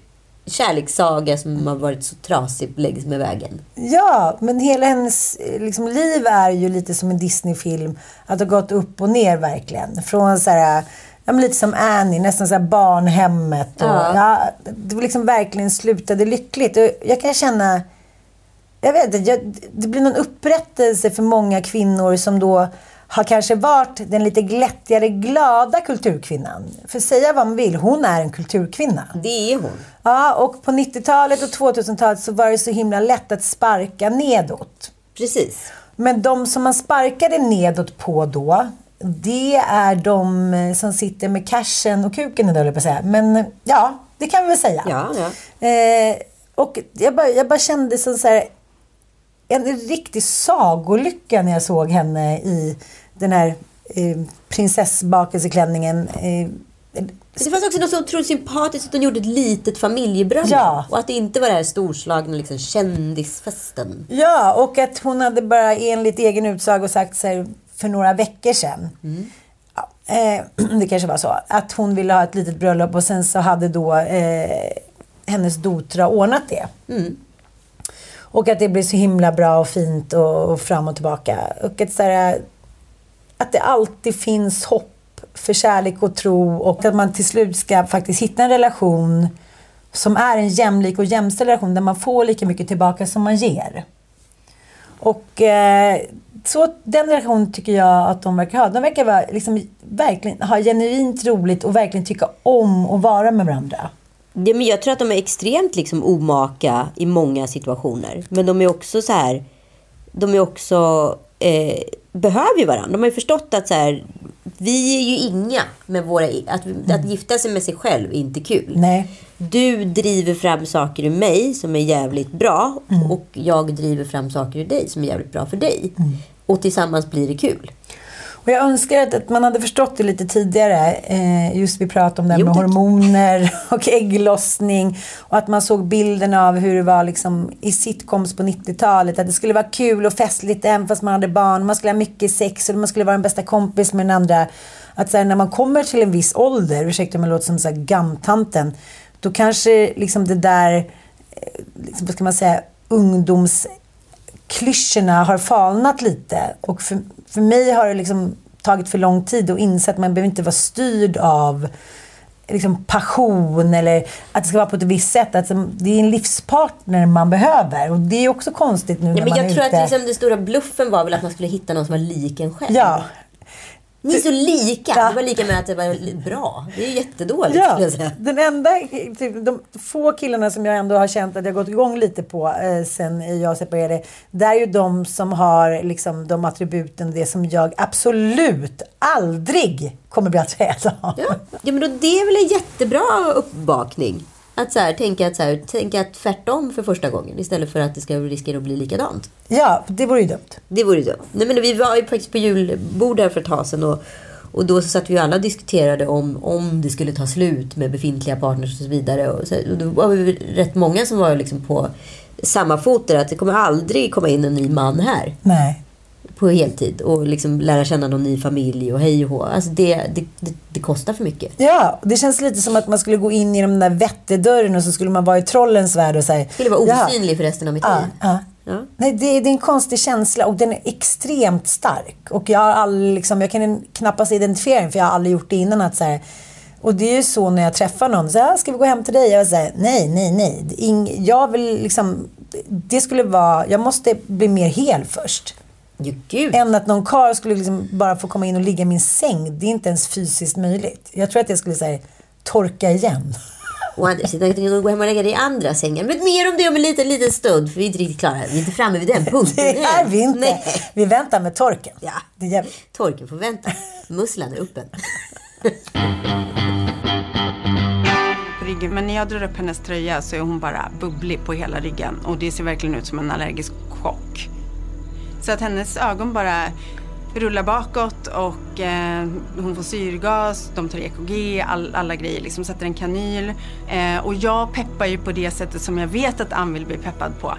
Speaker 3: kärlekssaga som har varit så trasig längs med vägen.
Speaker 2: Ja, men hela hennes eh, liksom, liv är ju lite som en Disney-film. Att det har gått upp och ner verkligen. Från så här, ja, men lite som Annie, nästan så här barnhemmet. Och,
Speaker 3: Ja.
Speaker 2: ja. det var liksom verkligen slutade lyckligt. Och jag kan känna, jag vet inte, det blir någon upprättelse för många kvinnor som då har kanske varit den lite glättigare, glada kulturkvinnan. För säga vad man vill, hon är en kulturkvinna.
Speaker 3: Det är hon.
Speaker 2: Ja, och på 90-talet och 2000-talet så var det så himla lätt att sparka nedåt.
Speaker 3: Precis.
Speaker 2: Men de som man sparkade nedåt på då, det är de eh, som sitter med cashen och kuken, höll jag på att säga. Men eh, ja, det kan vi väl säga.
Speaker 3: Ja, ja.
Speaker 2: Eh, Och jag bara, jag bara kände så här, en riktig sagolycka när jag såg henne i den här eh, prinsessbakelseklänningen. Eh,
Speaker 3: Det fanns också något så otroligt sympatiskt att hon gjorde ett litet familjebröllop.
Speaker 2: Ja.
Speaker 3: Och att det inte var det här storslagna liksom, kändisfesten.
Speaker 2: Ja, och att hon hade bara enligt egen utsago sagt så här, för några veckor sedan. Ja, eh, det kanske var så. Att hon ville ha ett litet bröllop och sen så hade då eh, hennes dotra ordnat det. Och att det blir så himla bra och fint och, och fram och tillbaka. Och att, så här, att det alltid finns hopp för kärlek och tro och att man till slut ska faktiskt hitta en relation som är en jämlik och jämställd relation där man får lika mycket tillbaka som man ger. Och eh, så den relationen tycker jag att de verkar ha. De verkar vara, liksom, verkligen ha genuint roligt och verkligen tycka om att vara med varandra.
Speaker 3: Ja, men jag tror att de är extremt liksom, omaka i många situationer. Men de är också så här... De är också... Eh, behöver ju varandra. De har ju förstått att så här, vi är ju inga med våra... Att, att gifta sig med sig själv är inte kul.
Speaker 2: Nej.
Speaker 3: Du driver fram saker i mig som är jävligt bra. Och jag driver fram saker i dig som är jävligt bra för dig. Och tillsammans blir det kul.
Speaker 2: Och jag önskar att, att man hade förstått det lite tidigare. Eh, just vi pratade om det här
Speaker 3: Jo,
Speaker 2: med
Speaker 3: tack.
Speaker 2: hormoner och ägglossning. Och att man såg bilden av hur det var liksom i sitcoms på 90-talet. Att det skulle vara kul och festligt även fast man hade barn. Man skulle ha mycket sex och man skulle vara en bästa kompis med den andra. Att så här, när man kommer till en viss ålder, ursäkta om jag låter som så här gamtanten. Då kanske liksom det där, eh, liksom, vad ska man säga, ungdoms klyschorna har falnat lite. Och för, för mig har det liksom tagit för lång tid att inse att man behöver inte vara styrd av liksom passion eller att det ska vara på ett visst sätt. Alltså, det är en livspartner man behöver. Och det är också konstigt nu
Speaker 3: Ja,
Speaker 2: när
Speaker 3: men
Speaker 2: man
Speaker 3: jag
Speaker 2: är
Speaker 3: tror
Speaker 2: ute.
Speaker 3: att liksom, den stora bluffen var väl att man skulle hitta någon som var lik en själv.
Speaker 2: Ja,
Speaker 3: Ni är så lika.
Speaker 2: Ja.
Speaker 3: Det var lika med att det var bra. Det är ju jättedåligt
Speaker 2: Ja, den enda, typ, de få killarna som jag ändå har känt att jag gått igång lite på eh, sen jag separerade. Det är ju de som har liksom de attributen, det som jag absolut aldrig kommer bli attraherad av.
Speaker 3: Ja. ja, men då, det är väl en jättebra uppvakning. Att så här, tänka, att så här, tänka tvärtom för första gången istället för att det ska riskera att bli likadant.
Speaker 2: Ja, det vore ju dumt.
Speaker 3: Det vore ju dumt. Nej, men vi var ju faktiskt på julbord här för ett tag sedan och, och då så satt vi alla och diskuterade om, om det skulle ta slut med befintliga partners och så vidare. Och, så, och då var vi rätt många som var liksom på samma fot där, att det kommer aldrig komma in en ny man här
Speaker 2: Nej.
Speaker 3: På heltid och liksom lära känna någon ny familj och hej och hå. Alltså det, det, det, det kostar för mycket.
Speaker 2: Ja, det känns lite som att man skulle gå in i den där vättedörren och så skulle man vara i trollens värld och säga...
Speaker 3: skulle vara
Speaker 2: ja,
Speaker 3: osynlig för resten av mitt
Speaker 2: Ja,
Speaker 3: liv.
Speaker 2: ja.
Speaker 3: Ja.
Speaker 2: Nej, det, det är en konstig känsla och den är extremt stark. Och jag har aldrig, liksom, jag kan knappast identifiera den för jag har aldrig gjort det innan. Att så här, och det är ju så när jag träffar någon. Så här, ska vi gå hem till dig? Jag säger nej, nej, nej. Ing, jag vill liksom, det skulle vara, jag måste bli mer hel först.
Speaker 3: Jo, gud.
Speaker 2: Än att någon karl skulle liksom bara få komma in och ligga i min säng. Det är inte ens fysiskt möjligt. Jag tror att jag skulle säga torka igen.
Speaker 3: Och andra sidan kan du gå hem och lägga dig i andra sängen. Men mer om det om en liten, liten stund. För vi är inte riktigt klara. Vi är inte framme vid den punkten
Speaker 2: Det är vi inte.
Speaker 3: Nej.
Speaker 2: Vi väntar med torken.
Speaker 3: Ja.
Speaker 2: Det gör vi.
Speaker 3: Torken får vänta. Musslan är öppen.
Speaker 8: Men när jag drar upp hennes tröja så är hon bara bubblig på hela ryggen. Och det ser verkligen ut som en allergisk chock. Så att hennes ögon bara rullar bakåt och eh, hon får syrgas, de tar EKG, all, alla grejer, liksom sätter en kanyl. Eh, och jag peppar ju på det sättet som jag vet att Ann vill bli peppad på.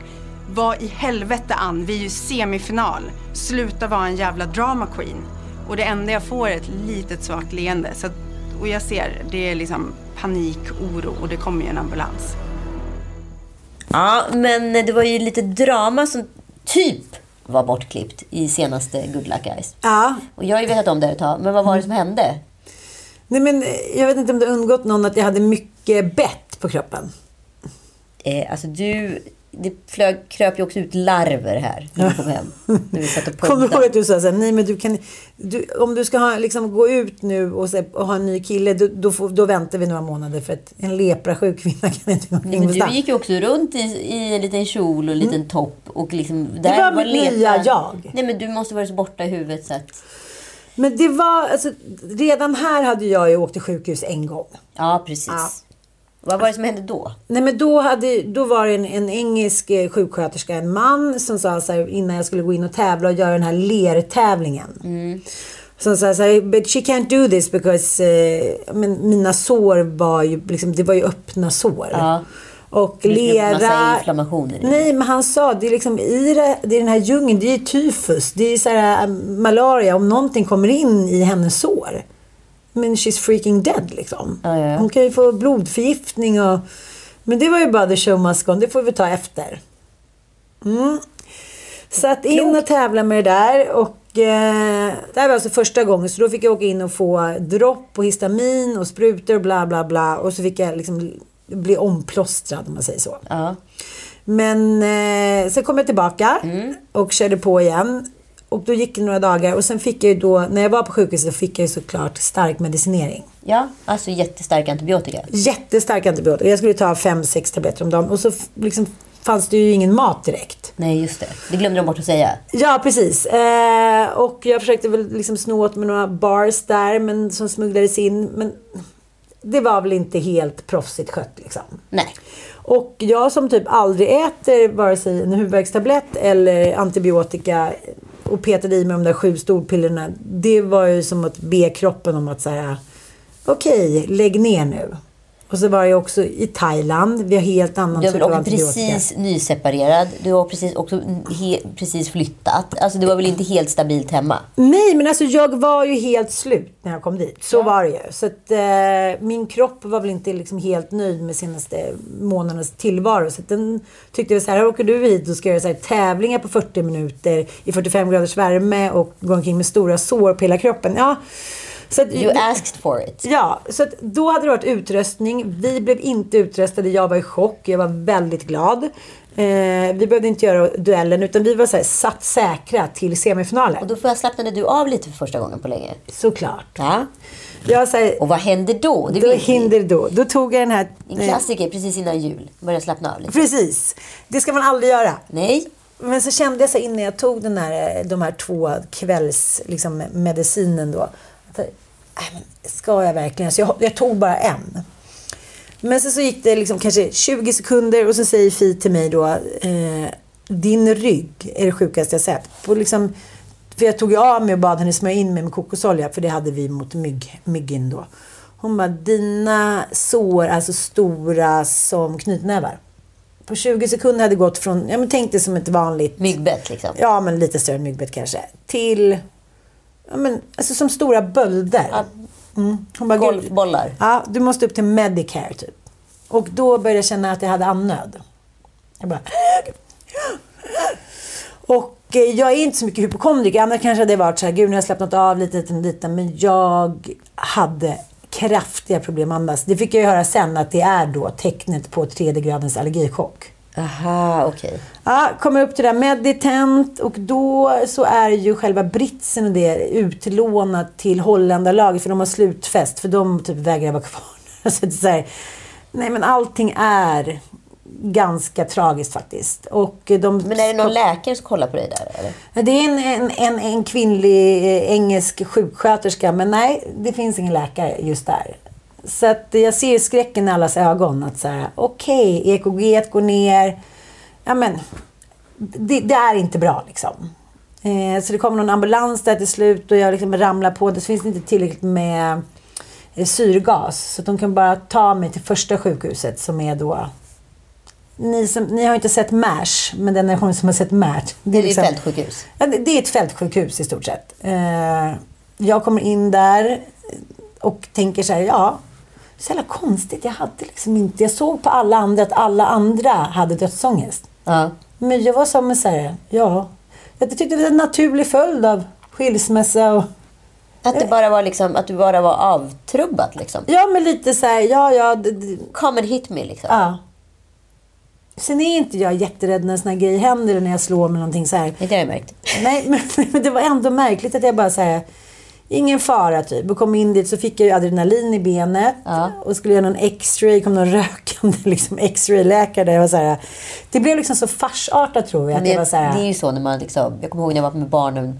Speaker 8: Vad i helvete Ann, vi är ju semifinal. Sluta vara en jävla drama queen. Och det enda jag får är ett litet svagt leende. Så att, och jag ser, det är liksom panik, oro och det kommer ju en ambulans.
Speaker 3: Ja, men det var ju lite drama som typ var bortklippt i senaste Good Luck Guys.
Speaker 2: Ja.
Speaker 3: Och jag har ju vetat om det ett tag. Men vad var det som hände?
Speaker 2: Nej, men eh, jag vet inte om det undgått någon att jag hade mycket bett på kroppen.
Speaker 3: Eh, alltså du... Det flög, kröp ju också ut larver här när du kom hem. När vi satt och
Speaker 2: Kommer du ihåg att du sa såhär, nej men du kan, du, om du ska ha, liksom, gå ut nu och, se, och ha en ny kille, då, då, får, då väntar vi några månader för att en leprasjuk kvinna kan inte gå
Speaker 3: Nej,
Speaker 2: omkring
Speaker 3: men du gick ju också runt i, i en liten kjol och en liten topp. Och liksom, där
Speaker 2: Mm. var mitt nya jag.
Speaker 3: Nej men du måste vara så borta i huvudet så att...
Speaker 2: Men det var, alltså, redan här hade jag ju åkt till sjukhus en gång.
Speaker 3: Ja, precis.
Speaker 2: Ja.
Speaker 3: Vad var det som hände då?
Speaker 2: Nej men då, hade, då var det en, en engelsk eh, sjuksköterska, en man, som sa så här, innan jag skulle gå in och tävla och göra den här lertävlingen.
Speaker 3: Mm.
Speaker 2: Som sa så här, but she can't do this because eh, men mina sår var ju, liksom, det var ju öppna sår.
Speaker 3: Ja.
Speaker 2: Och
Speaker 3: Det
Speaker 2: lera...
Speaker 3: massa inflammationer.
Speaker 2: Nej, men han sa, det är liksom i, det, det är den här djungeln, det är tyfus, det är så här, äh, malaria, om någonting kommer in i hennes sår. Men she's freaking dead liksom.
Speaker 3: Ja, ja.
Speaker 2: Hon kan ju få blodförgiftning och... Men det var ju bara the show must go det får vi ta efter. Mm. Så att in och tävla med det där och eh, det här var alltså första gången så då fick jag åka in och få dropp och histamin och sprutor och bla bla bla och så fick jag liksom bli omplåstrad om man säger så.
Speaker 3: Ja.
Speaker 2: Men eh, sen kom jag tillbaka och körde på igen. Och då gick det några dagar och sen fick jag ju då, när jag var på sjukhuset så fick jag ju såklart stark medicinering.
Speaker 3: ja, alltså jättestark antibiotika.
Speaker 2: Jättestark antibiotika. Jag skulle ta fem, sex tabletter om dagen och så liksom fanns det ju ingen mat direkt.
Speaker 3: Nej, just det. Det glömde de bort att säga.
Speaker 2: Ja, precis. Eh, och jag försökte väl liksom sno åt med några bars där men som smugglades in. Men det var väl inte helt proffsigt skött liksom.
Speaker 3: Nej.
Speaker 2: Och jag som typ aldrig äter vare sig en huvudvärkstablett eller antibiotika och petade i mig de där sju storpillerna. Det var ju som att be kroppen om att säga okej, lägg ner nu. Och så var jag också i Thailand. Vi har helt annan
Speaker 3: Du
Speaker 2: typ av antibiotika.
Speaker 3: precis nyseparerad. Du har precis också precis flyttat. Alltså du var väl inte helt stabilt hemma?
Speaker 2: Nej, men alltså jag var ju helt slut när jag kom dit. Så var det ju. Så att eh, min kropp var väl inte liksom helt nöjd med senaste månadernas tillvaro. Så den tyckte väl så här, här åker du hit och ska göra så här, tävlingar på 40 minuter i 45 graders värme och gå omkring med stora sår på hela kroppen. Ja, så att,
Speaker 3: You asked for it.
Speaker 2: Ja, så att då hade det varit utröstning. Vi blev inte utröstade. Jag var i chock. Jag var väldigt glad. Eh, vi behövde inte göra duellen utan vi var så här, satt säkra till semifinalen.
Speaker 3: Och då får jag slappnade du av lite för första gången på länge.
Speaker 2: Såklart.
Speaker 3: Ja.
Speaker 2: Jag säger,
Speaker 3: Och vad hände då? Det
Speaker 2: då hinder då. Då tog jag den här...
Speaker 3: En klassiker precis innan jul. Börja slappna av lite.
Speaker 2: Precis. Det ska man aldrig göra.
Speaker 3: Nej.
Speaker 2: Men så kände jag så innan jag tog den här, de här två kvälls liksom, då. Äh, ska jag verkligen? Så jag, jag tog bara en. Men sen så gick det liksom kanske 20 sekunder och så säger Fi till mig då. Eh, din rygg är det sjukaste jag sett. På liksom, för jag tog ju av mig och bad henne smörja in mig med kokosolja. För det hade vi mot mygg, myggen då. Hon bara, dina sår är så stora som knytnävar. På 20 sekunder hade det gått från, ja men tänk dig som ett vanligt
Speaker 3: Myggbett liksom.
Speaker 2: Ja, men lite större myggbett kanske. Till, ja men alltså som stora bölder.
Speaker 3: Ja.
Speaker 2: Mm. Hon bara, "Gud,
Speaker 3: Golfbollar.
Speaker 2: Ja, du måste upp till Medicare typ. Och då började jag känna att jag hade andnöd. Jag bara... Och eh, jag är inte så mycket hypokondriker. Annars kanske hade jag varit så här, gud nu har jag slappnat av lite och dit. Men jag hade kraftiga problem med andas. Det fick jag ju höra sen att det är då tecknet på tredje gradens allergichock.
Speaker 3: Aha, okej.
Speaker 2: Ja, kommer upp till det där Meditent och då så är ju själva britsen och det utlånat till Holländarlaget för de har slutfest för de typ vägrar vara kvar. Så det är så här, nej men allting är ganska tragiskt faktiskt. Och de,
Speaker 3: Men är det någon läkare som kollar på dig där eller?
Speaker 2: det är en, en, en, en kvinnlig eh, engelsk sjuksköterska men nej, det finns ingen läkare just där. Så att jag ser skräcken i allas ögon att så här, okej, EKG går ner. Ja men, det, det är inte bra liksom. Eh, så det kommer någon ambulans där till slut och jag liksom ramlar på det. Så finns det inte tillräckligt med eh, syrgas. Så de kan bara ta mig till första sjukhuset som är då ni, som, ni har inte sett MASH, men den generation som har sett MASH.
Speaker 3: Det är
Speaker 2: liksom-
Speaker 3: fältsjukhus.
Speaker 2: Ja, det, det är ett fältsjukhus i stort sett. Eh, jag kommer in där och tänker så här, ja, så jävla konstigt. Jag hade liksom inte, jag såg på alla andra att alla andra hade dödsångest.
Speaker 3: Ja.
Speaker 2: Men jag var som så här, ja, jag tyckte det var en naturlig följd av skilsmässa och
Speaker 3: Att det bara var liksom, att du bara var avtrubbat liksom.
Speaker 2: ja, men lite så här, ja, ja, det, det,
Speaker 3: Come and hit me liksom.
Speaker 2: ja. Sen är inte jag jätterädd när såna här grejer händer när jag slår med någonting så här.
Speaker 3: Det har jag märkt.
Speaker 2: Nej, men, men det var ändå märkligt att jag bara säger Ingen fara typ. Och kom in dit så fick jag adrenalin i benet.
Speaker 3: Ja.
Speaker 2: Och skulle göra någon x-ray. kom någon rökande liksom, x-ray-läkare. Jag var så här, det blev liksom så farsartat tror jag. Att
Speaker 3: Det,
Speaker 2: jag var så här,
Speaker 3: det är ju så när man liksom, jag kommer ihåg när jag var med barnen.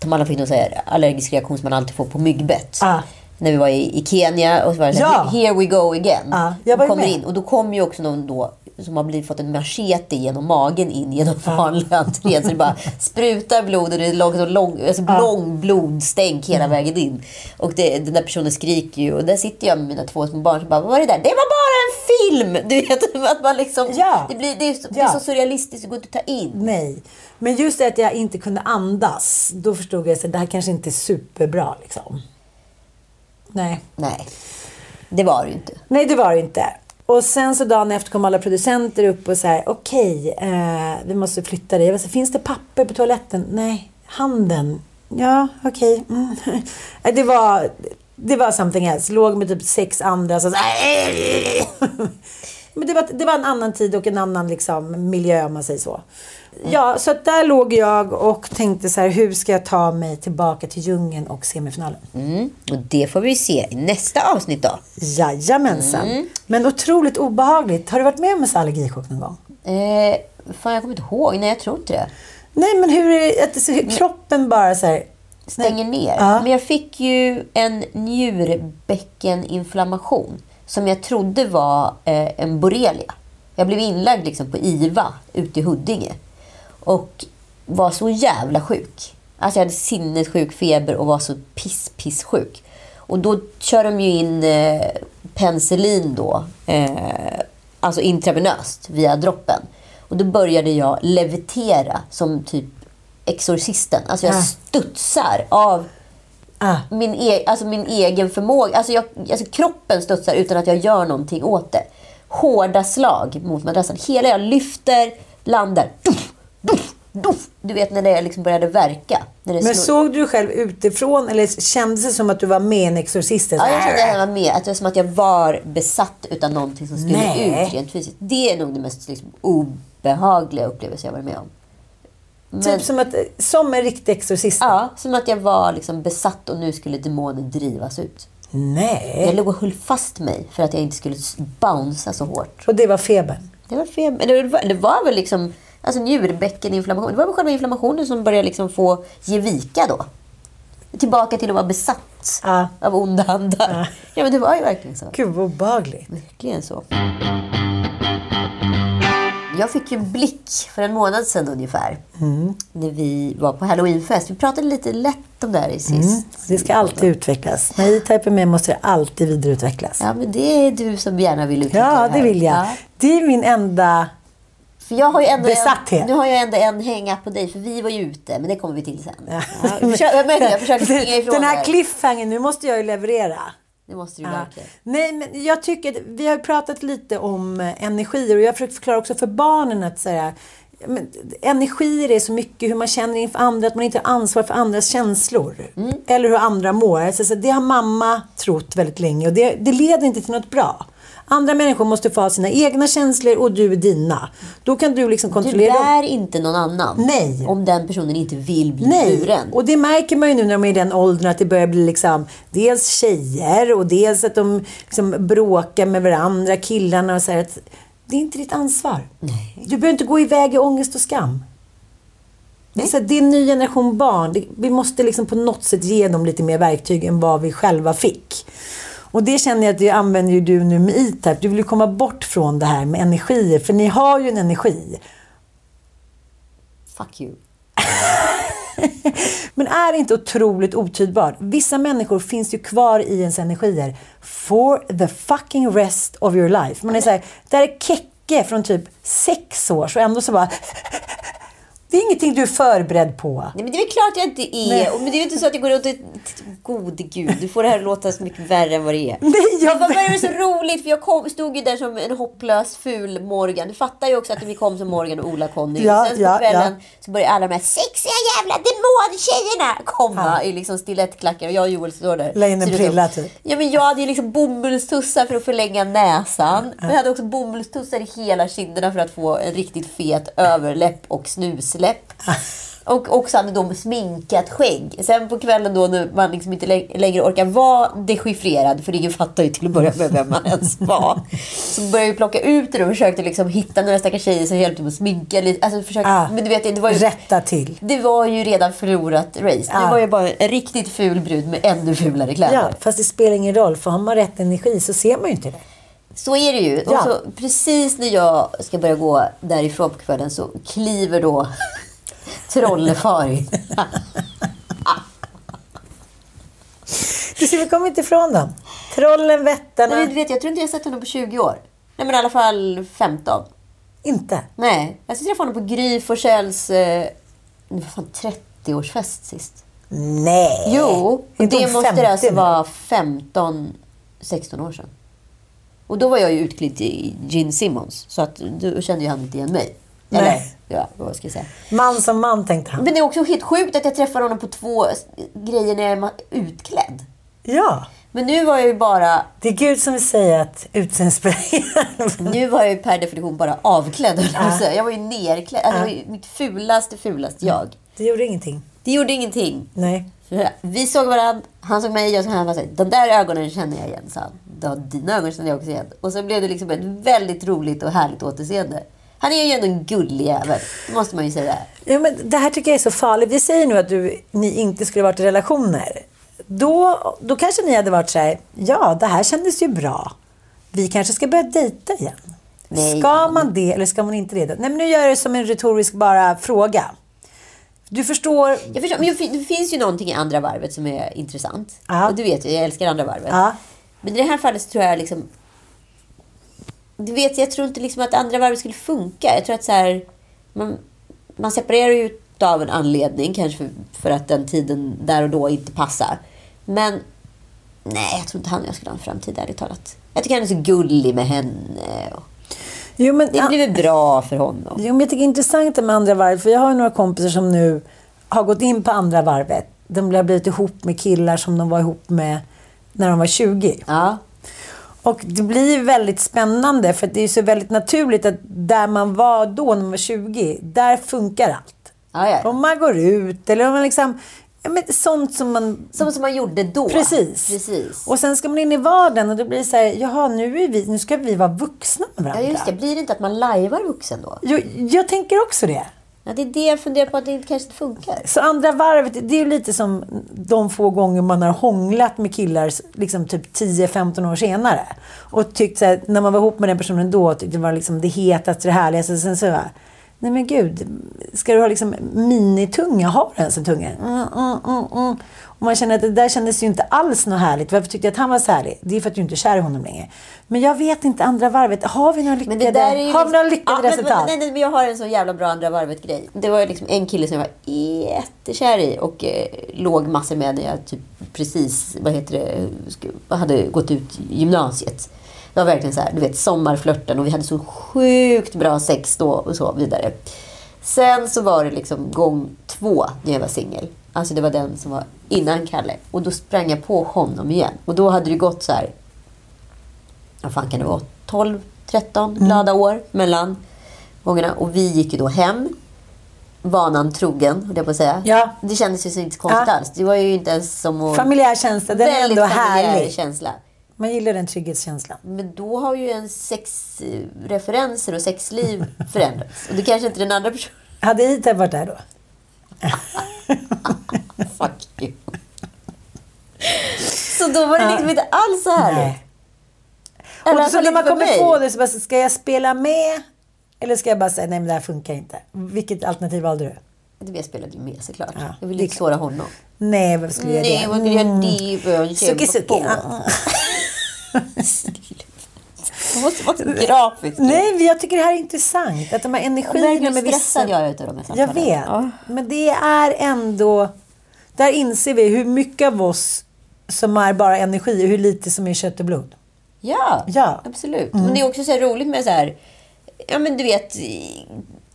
Speaker 3: De alla fick någon så här allergisk reaktion som man alltid får på myggbett.
Speaker 2: Ja.
Speaker 3: När vi var i, i Kenya och så var det så här,
Speaker 2: Ja.
Speaker 3: here we go again.
Speaker 2: Ja, jag var
Speaker 3: kommer
Speaker 2: med.
Speaker 3: in och då kommer ju också någon då som har blivit, fått en machete genom magen in genom vanliga entrén. Så det bara sprutar blod och det är lång, lång, alltså lång blodstänk hela
Speaker 2: Mm.
Speaker 3: vägen in. Och det, den där personen skriker ju och där sitter jag med mina två små barn som bara, vad var det där? Det var bara en film! Du vet, att man liksom,
Speaker 2: Ja.
Speaker 3: det, blir, det, är så, det
Speaker 2: Ja.
Speaker 3: är så surrealistiskt, det går inte att ta in.
Speaker 2: Nej. Men just det att jag inte kunde andas, då förstod jag att det här kanske inte är superbra. Liksom. Nej.
Speaker 3: Nej, det var det ju inte.
Speaker 2: Nej, det var det inte. Och sen så dagen efter kom alla producenter upp och så här, okej, eh, vi måste flytta dig. Jag så, Finns det papper på toaletten? Nej. Handen? Ja, okej. Mm. Nej, Det var... Det var something else. Låg med typ sex andra så, så Men det var, det var en annan tid och en annan liksom, miljö om man säger så. Ja, så där låg jag och tänkte så här, hur ska jag ta mig tillbaka till djungeln och semifinalen?
Speaker 3: Mm. Och det får vi se i nästa avsnitt då.
Speaker 2: Jajamensan.
Speaker 3: Mm.
Speaker 2: Men otroligt obehagligt. Har du varit med om en allergichock någon gång?
Speaker 3: Eh, fan, jag kommer inte ihåg. Nej, jag tror inte det.
Speaker 2: Nej, men hur är att så- hur kroppen bara så här...
Speaker 3: Stänger ner.
Speaker 2: Ja.
Speaker 3: Men jag fick ju en njurbäckeninflammation som jag trodde var eh, en borrelia. Jag blev inlagd liksom på IVA ute i Huddinge. Och var så jävla sjuk. Alltså jag hade sinnessjuk feber och var så piss, piss sjuk. Och då kör de ju in eh, penicillin då. Eh, alltså intravenöst via droppen. Och då började jag levitera som typ exorcisten. Alltså jag
Speaker 2: Ah.
Speaker 3: studsar av
Speaker 2: Ah.
Speaker 3: min, e- alltså min egen förmåga. Alltså, jag, alltså kroppen studsar utan att jag gör någonting åt det. Hårda slag mot madrassen. Hela jag lyfter, landar. Duff, duff. Du vet när det liksom började verka.
Speaker 2: Men såg du själv utifrån eller kändes det som att du var med i en Exorcisten?
Speaker 3: Ja, jag kände att jag var med. Att det var som att jag var besatt utav någonting som skulle
Speaker 2: Nej.
Speaker 3: ut rent fysiskt. Det är nog det mest liksom, obehagliga upplevelse jag varit med om. Men,
Speaker 2: Typ som, att, som en riktig exorcist?
Speaker 3: Ja, som att jag var liksom besatt och nu skulle demonen drivas ut.
Speaker 2: Nej.
Speaker 3: Jag låg och höll fast mig för att jag inte skulle bouncea så hårt.
Speaker 2: Och det var febern?
Speaker 3: Det var fel. Men det var, det var väl liksom alltså njurbäckeninflammation. Det var själva inflammationen som började liksom få ge vika då. Tillbaka till att vara besatt
Speaker 2: Ja.
Speaker 3: av onda andar. Ja. men det var ju verkligen så.
Speaker 2: Gud vad obehagligt.
Speaker 3: Verkligen så. Jag fick ju en blick för en månad sedan ungefär. När vi var på halloweenfest. Vi pratade lite lätt om det här i sist.
Speaker 2: Mm. Det ska alltid utvecklas. När E-Type är med måste det alltid vidareutvecklas.
Speaker 3: Ja, men det är du som gärna vill utveckla
Speaker 2: Ja,
Speaker 3: det
Speaker 2: det
Speaker 3: här.
Speaker 2: vill jag.
Speaker 3: Ja.
Speaker 2: Det är min enda...
Speaker 3: För jag har ju ändå
Speaker 2: Besatthet.
Speaker 3: En, nu har jag ändå en hänga på dig, för vi var ju ute, men det kommer vi till sen. Ja. jag, försöker, jag, jag försöker springa ifrån
Speaker 2: Den här cliffhangern, nu måste jag ju leverera.
Speaker 3: Det måste du
Speaker 2: Ja.
Speaker 3: verkligen.
Speaker 2: Nej, men jag tycker vi har pratat lite om energier och jag har försökt förklara också för barnen att säga men, energier är så mycket hur man känner inför andra, att man inte har ansvar för andras känslor. Eller hur andra mår. Alltså, så det har mamma trott väldigt länge och det, det leder inte till något bra. Andra människor måste få ha sina egna känslor och du är dina. Då kan du liksom
Speaker 3: Du
Speaker 2: kontrollera dem.
Speaker 3: bär inte någon annan.
Speaker 2: Nej.
Speaker 3: Om den personen inte vill bli
Speaker 2: Nej,
Speaker 3: buren.
Speaker 2: och det märker man ju nu när de är i den åldern att det börjar bli liksom dels tjejer och dels att de liksom bråkar med varandra, killarna och så här. Att det är inte ditt ansvar. Du behöver inte gå iväg i ångest och skam. Det är, så här, det är en ny generation barn. Vi måste liksom på något sätt ge dem lite mer verktyg än vad vi själva fick. Och det känner jag att det använder ju du nu med E-Type. Du vill ju komma bort från det här med energier. För ni har ju en energi.
Speaker 3: Fuck you.
Speaker 2: Men är det inte otroligt otydbart? Vissa människor finns ju kvar i ens energier for the fucking rest of your life. Man är så här, det här är Kekke från typ sex år och ändå så bara... Det är ingenting du är förberedd på.
Speaker 3: Nej, men det är väl klart jag inte är.
Speaker 2: Nej.
Speaker 3: Men det är ju inte så att jag går runt och... Gode gud, du får det här att låta så mycket värre än vad det är.
Speaker 2: Nej, jag
Speaker 3: Det var bara så roligt för jag kom, stod ju där som en hopplös ful Morgan. Du fattar ju också att vi kom som Morgan och Ola-Conny.
Speaker 2: Ja,
Speaker 3: och sen på
Speaker 2: ja,
Speaker 3: kvällen
Speaker 2: ja.
Speaker 3: så började alla de här sexiga jävla demontjejerna komma i liksom stilettklackar och jag och Joel står där.
Speaker 2: La in en prilla, typ.
Speaker 3: Ja men jag hade ju liksom bomullstussar för att förlänga näsan. Men jag hade också bomullstussar i hela kinderna för att få en riktigt fet överläpp och snusläpp. Och också hade då sminkat skägg. Sen på kvällen då när man liksom inte lä- längre orkar vara dechiffrerad, för ingen fattar ju till att börja med vem man ens var. Så började vi plocka ut det och försökte liksom hitta några stackars tjejer som hjälpte mig att sminka lite. Alltså försökte,
Speaker 2: Ah,
Speaker 3: men du vet, det var ju,
Speaker 2: Rätta till.
Speaker 3: det var ju redan förlorat race. Det
Speaker 2: Ah.
Speaker 3: var ju bara en riktigt ful brud med ännu fulare kläder.
Speaker 2: Ja, fast det spelar ingen roll. För har man rätt energi så ser man ju inte det.
Speaker 3: Så är det ju.
Speaker 2: Ja.
Speaker 3: Och så, precis när jag ska börja gå därifrån på kvällen så kliver då Trollefar in.
Speaker 2: Du ser, vi kommer inte ifrån dem. Trollen, vättarna.
Speaker 3: Nej, du vet, jag tror inte jag har sett honom på 20 år. Nej, men i alla fall 15.
Speaker 2: Inte?
Speaker 3: Nej, jag träffade honom på Gry Forssells eh, vad fan, 30-årsfest sist.
Speaker 2: Nej.
Speaker 3: Jo, det måste
Speaker 2: 50
Speaker 3: det alltså vara 15, 16 år sedan. Och då var jag ju utklädd till Gene Simmons. Så att då kände ju han inte igen mig. Eller,
Speaker 2: Nej.
Speaker 3: ja, vad ska jag säga.
Speaker 2: Man som man tänkte han.
Speaker 3: Men det är också helt sjukt att jag träffar honom på två grejer när jag är utklädd.
Speaker 2: Ja.
Speaker 3: Men nu var jag ju bara,
Speaker 2: Det är Gud som vill säga att utseendsspray...
Speaker 3: nu var jag ju per definition bara avklädd. höll Jag, var ju nerklädd. Alltså, ju mitt fulaste, fulaste jag.
Speaker 2: Det gjorde ingenting.
Speaker 3: Det gjorde ingenting.
Speaker 2: Nej.
Speaker 3: Vi såg varandra, han såg mig, jag såg honom. Han sa, De där ögonen känner jag igen, sa han. Ja, dina ögon känner jag också igen. Och så blev det liksom ett väldigt roligt och härligt återseende. Han är ju ändå en gullig jävel, måste man ju säga.
Speaker 2: Ja, men det här tycker jag är så farligt. Vi säger nu att du, ni inte skulle varit i relationer. Då, då kanske ni hade varit så här, ja det här kändes ju bra. Vi kanske ska börja dejta igen.
Speaker 3: Nej.
Speaker 2: Ska man det eller ska man inte det? Nej men nu gör jag det som en retorisk bara fråga. Du förstår...
Speaker 3: Jag förstår, men det finns ju någonting i andra varvet som är intressant.
Speaker 2: Ja.
Speaker 3: Och du vet ju, jag älskar andra varvet.
Speaker 2: Ja.
Speaker 3: Men i det här fallet så tror jag liksom... Du vet, jag tror inte liksom att andra varvet skulle funka. Jag tror att så här... Man, man separerar ju av en anledning, kanske för, för att den tiden där och då inte passar. Men nej, jag tror inte han och jag skulle ha en framtid, ärligt talat. Jag tycker han är så gullig med henne. Och
Speaker 2: Jo, men,
Speaker 3: det blir väl bra för honom.
Speaker 2: Jo, men jag tycker det är intressant med andra varvet. För jag har några kompisar som nu har gått in på andra varvet. De har blivit ihop med killar som de var ihop med när de var 20.
Speaker 3: Ja.
Speaker 2: Och det blir väldigt spännande för det är så väldigt naturligt att där man var då när man var 20, där funkar allt. Om man går ut eller om man liksom... Ja, men sånt som man...
Speaker 3: Som, som man gjorde då.
Speaker 2: Precis.
Speaker 3: Precis.
Speaker 2: Och sen ska man in i vardagen och då blir det så här, jaha, nu, är vi, nu ska vi vara vuxna med
Speaker 3: Ja,
Speaker 2: varandra.
Speaker 3: just det. Blir det inte att man lajvar vuxen då?
Speaker 2: Jo, jag tänker också det.
Speaker 3: Ja, det är det jag funderar på att det kanske inte funkar.
Speaker 2: Så andra varvet, det är lite som de få gånger man har hånglat med killar liksom typ 10-15 år senare. Och tyckt så här, när man var ihop med den personen då, tyckte det var liksom det hetaste, det härligaste. Sen så nej men gud, ska du ha liksom minitunga? Har du ens en tunga? Mm, mm, mm, mm. Och man känner att det där kändes ju inte alls något härligt. Varför tyckte jag att han var så härlig? Det är för att du inte är kär i honom längre. Men jag vet inte, andra varvet, har vi några lyckade,
Speaker 3: Men det där är ju
Speaker 2: har vi
Speaker 3: liksom-
Speaker 2: lyckade
Speaker 3: Ja,
Speaker 2: resultat?
Speaker 3: Men, nej, nej, men jag har en så jävla bra andra varvet-grej. Det var liksom en kille som jag var jättekär i och eh, låg massor med när jag typ precis, vad heter det, hade gått ut gymnasiet. Det var verkligen så här, du vet, sommarflörten och vi hade så sjukt bra sex då och så vidare. Sen så var det liksom gång två när jag var singel. Alltså det var den som var innan Kalle. Och då sprang jag på honom igen. Och då hade det gått så här vad fan kan det vara, 12, 13 glada år mellan gångerna. Och vi gick ju då hem, vanan trogen, höll jag på att säga.
Speaker 2: Ja.
Speaker 3: Det kändes ju så inte konstigt
Speaker 2: Ja.
Speaker 3: alls. Det var ju inte ens som att...
Speaker 2: Familjär känsla, den är ändå härlig.
Speaker 3: känsla.
Speaker 2: Man gillar den trygghetskänslan.
Speaker 3: Men då har ju en sexreferenser och sexliv förändrats. Och det kanske inte den andra personen...
Speaker 2: Hade Itab varit där då?
Speaker 3: Fuck you. Så då var det liksom inte alls så härligt.
Speaker 2: Nej.
Speaker 3: Eller
Speaker 2: Och så när man kommer
Speaker 3: mig.
Speaker 2: på det så bara, ska jag spela med? Eller ska jag bara säga, nej men det här funkar inte. Vilket alternativ valde du?
Speaker 3: Det jag spelade ju med såklart.
Speaker 2: Ja,
Speaker 3: jag ville
Speaker 2: det
Speaker 3: inte såra honom.
Speaker 2: Nej, varför skulle jag
Speaker 3: Nej,
Speaker 2: göra det?
Speaker 3: vad skulle jag det? Började
Speaker 2: Suki, suki.
Speaker 3: Det måste vara så grafiskt.
Speaker 2: Nej, men jag tycker det här är intressant. Att de här
Speaker 3: Jag
Speaker 2: energierna med vissa...
Speaker 3: jag är utav de här
Speaker 2: Jag
Speaker 3: samtalen.
Speaker 2: vet.
Speaker 3: Ja.
Speaker 2: Men det är ändå... Där inser vi hur mycket av oss som är bara energi och hur lite som är kött och blod.
Speaker 3: Ja,
Speaker 2: Ja. Mm.
Speaker 3: absolut. Men det är också så roligt med så här, ja men du vet,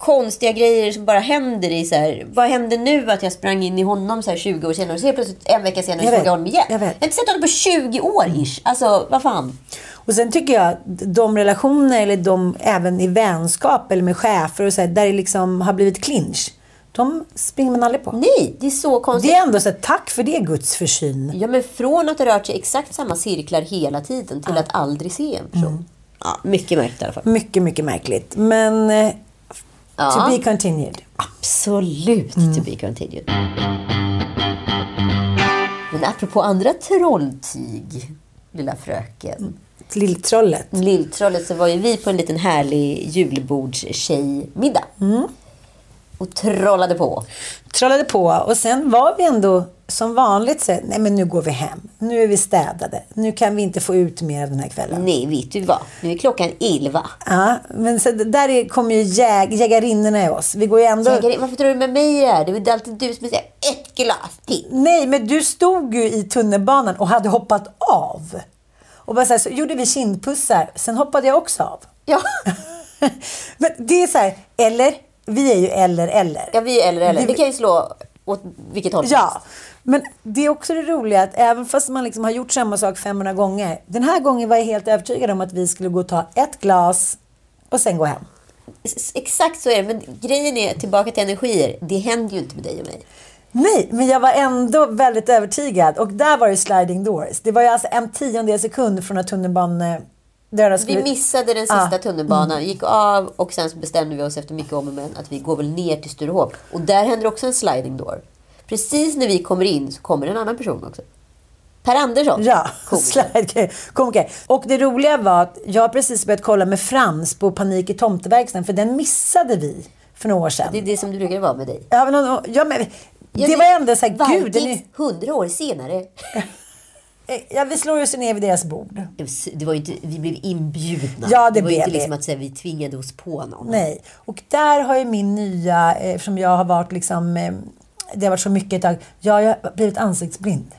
Speaker 3: konstiga grejer som bara händer i så här, vad hände nu att jag sprang in i honom så här 20 år senare och så plötsligt en vecka senare
Speaker 2: Jag
Speaker 3: såg jag honom igen.
Speaker 2: Jag vet.
Speaker 3: har inte sett honom på 20 år ish. Alltså, vad fan.
Speaker 2: Och sen tycker jag att de relationer, eller de, även i vänskap eller med chefer och så här, där det liksom har blivit clinch. De springer man aldrig på.
Speaker 3: Nej, det är så konstigt.
Speaker 2: Det är ändå så här, tack för det Guds försyn.
Speaker 3: Ja, men från att ha rört sig exakt samma cirklar hela tiden till att aldrig se en person.
Speaker 2: Mm.
Speaker 3: Ja, mycket märkligt i alla fall.
Speaker 2: Mycket, mycket märkligt. Men eh,
Speaker 3: Ja.
Speaker 2: to be continued.
Speaker 3: Absolut
Speaker 2: Mm.
Speaker 3: to be continued. Men apropå andra trolltyg, lilla fröken.
Speaker 2: Lilltrollet.
Speaker 3: Lilltrollet så var ju vi på en liten härlig julbordstjejmiddag.
Speaker 2: Mm.
Speaker 3: Och trollade på.
Speaker 2: Trollade på och sen var vi ändå som vanligt så nej men nu går vi hem. Nu är vi städade. Nu kan vi inte få ut mer den här kvällen.
Speaker 3: Nej, vet du vad? Nu är klockan elva.
Speaker 2: Ja, men så där är- kommer ju jäg, jägarinnorna i oss. Vi går ju ändå...
Speaker 3: Jägare, varför tror du med mig i det här? Det är alltid du som säger ett glas till.
Speaker 2: Nej, men du stod ju i tunnelbanan och hade hoppat av. Och bara så, här, så gjorde vi kindpussar, sen hoppade jag också av.
Speaker 3: Ja.
Speaker 2: men det är så här, eller, vi är ju eller eller.
Speaker 3: Ja, vi är eller eller.
Speaker 2: Det-
Speaker 3: kan ju slå åt vilket håll.
Speaker 2: Ja, men det är också det roliga att även fast man liksom har gjort samma sak 500 gånger. Den här gången var jag helt övertygad om att vi skulle gå och ta ett glas och sen gå hem.
Speaker 3: Exakt så är det. Men grejen är, tillbaka till energier. Det händer ju inte med dig och mig.
Speaker 2: Nej, men jag var ändå väldigt övertygad. Och där var det sliding doors. Det var ju alltså en tiondel sekund från att tunnelbanan...
Speaker 3: Vi missade den sista
Speaker 2: Ah,
Speaker 3: tunnelbanan, gick av och sen bestämde vi oss efter mycket om och men att vi går väl ner till Sturehof. Och där händer också en sliding door. Precis när vi kommer in så kommer en annan person också. Per Andersson.
Speaker 2: Ja,
Speaker 3: komiker.
Speaker 2: komiker. Och det roliga var att jag precis börjat kolla med Frans på Panik i tomteverkstan, för den missade vi för några år sedan.
Speaker 3: Det är det som du brukar vara med dig.
Speaker 2: Ja, men, ja, men, det var ändå så här, gud,
Speaker 3: Vikings, hundra år senare.
Speaker 2: ja, vi slår oss ner vid deras bord.
Speaker 3: Det var inte, vi blev inbjudna.
Speaker 2: Ja, det
Speaker 3: var ju
Speaker 2: blev
Speaker 3: inte liksom att säga, vi tvingade oss på någon.
Speaker 2: Nej, och där har ju min nya, eh, eftersom jag har varit liksom, eh, det har varit så mycket ett tag, ja, jag har blivit ansiktsblind.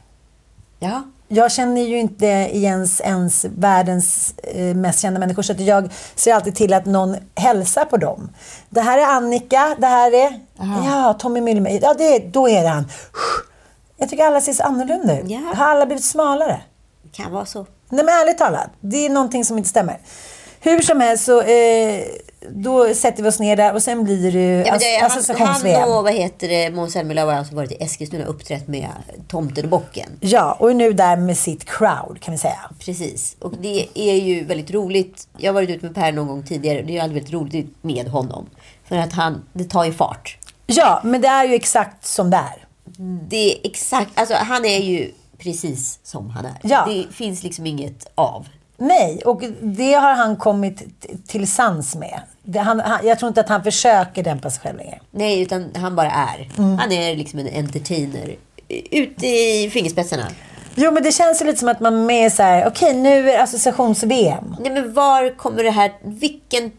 Speaker 3: Ja.
Speaker 2: Jag känner ju inte igen ens världens eh, mest kända människor, så att jag ser alltid till att någon hälsar på dem. Det här är Annika, det här är, ja, Tommy Myllymäki, ja, det, då är det han. Jag tycker alla ser så annorlunda ut.
Speaker 3: Ja.
Speaker 2: Har alla blivit smalare?
Speaker 3: Kan vara så.
Speaker 2: Nej men ärligt talat, det är någonting som inte stämmer. Hur som helst så eh, då sätter vi oss ner där och sen blir det
Speaker 3: Ja, men det,
Speaker 2: ass-
Speaker 3: han,
Speaker 2: associations-VM.
Speaker 3: han och vad heter det, Måns Zelmerlöw har alltså varit i Eskilstuna och uppträtt med Tomten och Bocken.
Speaker 2: Ja, och är nu där med sitt crowd kan vi säga.
Speaker 3: Precis. Och det är ju väldigt roligt. Jag har varit ute med Per någon gång tidigare. Det är ju alltid väldigt roligt med honom. För att han, det tar ju fart.
Speaker 2: Ja, men det är ju exakt som det är.
Speaker 3: Det är exakt, alltså han är ju precis som han är.
Speaker 2: Ja.
Speaker 3: Det finns liksom inget av.
Speaker 2: Nej, och det har han kommit till sans med. Det, han, han, jag tror inte att han försöker dämpa sig själv längre.
Speaker 3: Nej, utan han bara är.
Speaker 2: Mm.
Speaker 3: Han är liksom en entertainer. Ute i fingerspetsarna.
Speaker 2: Jo, men det känns ju lite som att man är med så här, okej nu är det associations-VM.
Speaker 3: Nej, men var kommer det här... Vilken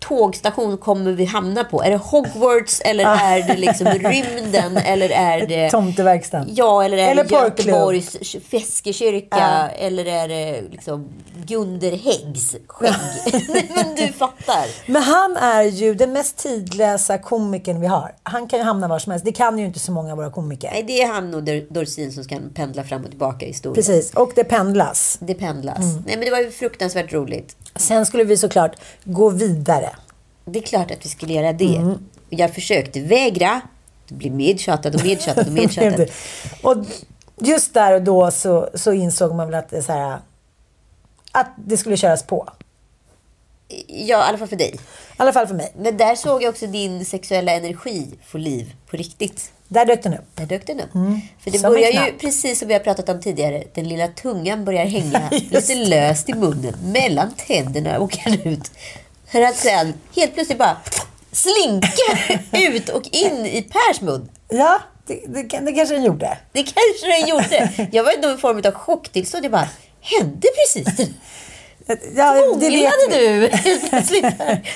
Speaker 3: tågstation kommer vi hamna på? Är det Hogwarts eller är det liksom rymden eller är det...
Speaker 2: Tomteverkstan.
Speaker 3: Ja, eller är
Speaker 2: Eller
Speaker 3: det. Göteborgs Feskekyrka?
Speaker 2: Ja.
Speaker 3: Eller är det liksom Gunder Häggs skägg? Men du fattar.
Speaker 2: Men han är ju den mest tidlösa komikern vi har. Han kan ju hamna var som helst. Det kan ju inte så många av våra komiker.
Speaker 3: Nej, det är han och Dor- Dorsin som kan pendla fram och tillbaka i historien.
Speaker 2: Precis, och det pendlas.
Speaker 3: Det pendlas.
Speaker 2: Mm.
Speaker 3: Nej, men det var ju fruktansvärt roligt.
Speaker 2: Sen skulle vi såklart gå vidare.
Speaker 3: Det är klart att vi skulle göra det.
Speaker 2: Mm.
Speaker 3: Jag försökte vägra. Det blev medtjatad och medtjatad och medtjatad.
Speaker 2: och just där och då så, så insåg man väl att det, så här, att det skulle köras på.
Speaker 3: Ja, i alla fall för dig.
Speaker 2: I alla fall för mig.
Speaker 3: Men där såg jag också din sexuella energi få liv på riktigt.
Speaker 2: Där dök den upp.
Speaker 3: Där dök den upp.
Speaker 2: Mm.
Speaker 3: För det
Speaker 2: Som
Speaker 3: börjar ju, precis som vi har pratat om tidigare, den lilla tungan börjar hänga lite löst i munnen, mellan tänderna och åker ut. För att sen helt plötsligt bara slinka ut och in i Pers mun.
Speaker 2: Ja, det, det, det kanske den gjorde.
Speaker 3: Det kanske den gjorde. Jag var i någon form av chocktillstånd. Jag bara, hände precis?
Speaker 2: Ja,
Speaker 3: Tvånglade du helt plötsligt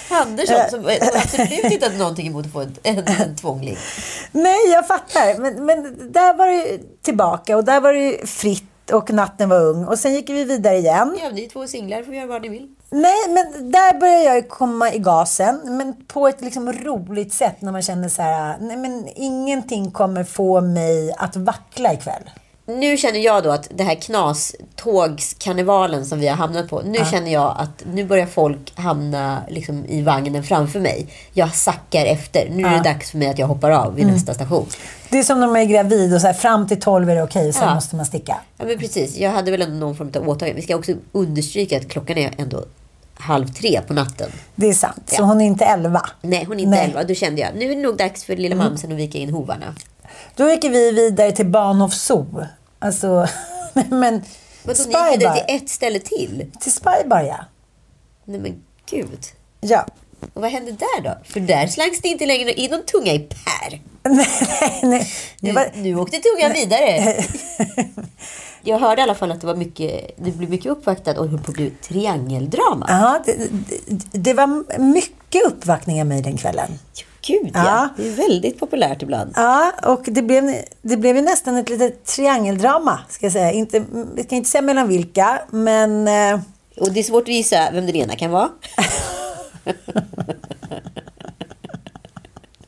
Speaker 3: Andersson som absolut inte hade någonting emot att få en, en, en tvångling.
Speaker 2: Nej, jag fattar. Men, men där var det tillbaka och där var det fritt och natten var ung. Och sen gick vi vidare igen.
Speaker 3: Ja, ni två singlar, får göra vad ni vill.
Speaker 2: Nej, men där börjar jag komma i gasen. Men på ett liksom roligt sätt när man känner så här, nej men ingenting kommer få mig att vackla ikväll.
Speaker 3: nu känner jag då att det här knastågskarnevalen som vi har hamnat på. Nu känner jag att nu börjar folk hamna liksom i vagnen framför mig. Jag sackar efter. Nu är det dags för mig att jag hoppar av vid nästa station.
Speaker 2: Det är som när man är gravid och så här, fram till 12 är det okej, sen
Speaker 3: Ja.
Speaker 2: måste man sticka.
Speaker 3: Ja, men precis. Jag hade väl ändå någon form av åtagande. Vi ska också understryka att klockan är ändå halv tre på natten.
Speaker 2: Det är sant. Så
Speaker 3: Ja.
Speaker 2: hon är inte 11.
Speaker 3: Nej, hon är inte
Speaker 2: Nej.
Speaker 3: elva. Då kände jag, nu är det nog dags för lilla mamsen att vika in hovarna.
Speaker 2: Då gick vi vidare till Bahnhof Zoo. Alltså, men...
Speaker 3: Men då ni gick vidare till ett ställe till?
Speaker 2: Till Spybar, ja.
Speaker 3: Nej men gud.
Speaker 2: Ja.
Speaker 3: Och vad hände där då? För där slangs det inte längre in någon tunga i Per.
Speaker 2: nej, nej, nej.
Speaker 3: Nu, nu åkte tungan vidare. Jag hörde i alla fall att det var mycket, det blev mycket uppvaktat och höll på att bli triangeldrama.
Speaker 2: ja, det, det, det var mycket uppvaktning av mig den kvällen.
Speaker 3: Gud ja.
Speaker 2: Ja.
Speaker 3: Det är väldigt populärt ibland.
Speaker 2: Ja, och det blev, det blev ju nästan ett litet triangeldrama, ska jag säga. Inte, jag kan inte säga mellan vilka, men... eh,
Speaker 3: Och det är svårt att gissa vem den ena kan vara.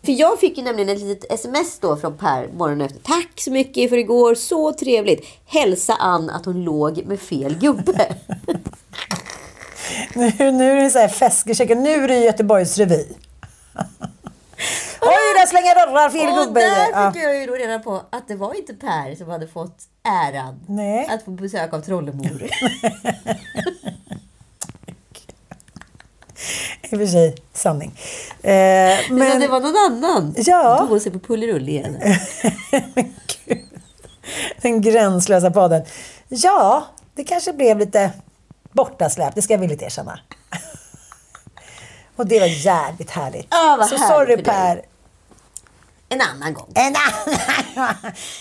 Speaker 3: För jag fick ju nämligen ett litet sms då från Per morgonen efter. Tack så mycket för igår, så trevligt. Hälsa Ann att hon låg med fel gubbe.
Speaker 2: Nu, nu är det så här festförsök. Nu är det Göteborgs revy. Oj, där slänger dörrar fel
Speaker 3: Och
Speaker 2: gubbe.
Speaker 3: där
Speaker 2: Ja.
Speaker 3: fick jag ju då reda på att det var inte Per som hade fått äran
Speaker 2: Nej.
Speaker 3: att få besök av Trollemor.
Speaker 2: I och för sig sanning. Eh,
Speaker 3: Men
Speaker 2: men
Speaker 3: det var någon annan.
Speaker 2: Ja.
Speaker 3: Då ser på Pullerull igen.
Speaker 2: Gud. den gränslösa podden. Ja, det kanske blev lite bortasläp. Det ska jag villigt erkänna. Och det var jävligt härligt.
Speaker 3: Vad
Speaker 2: Så
Speaker 3: härligt
Speaker 2: sorry. Per.
Speaker 3: En annan gång.
Speaker 2: En annan.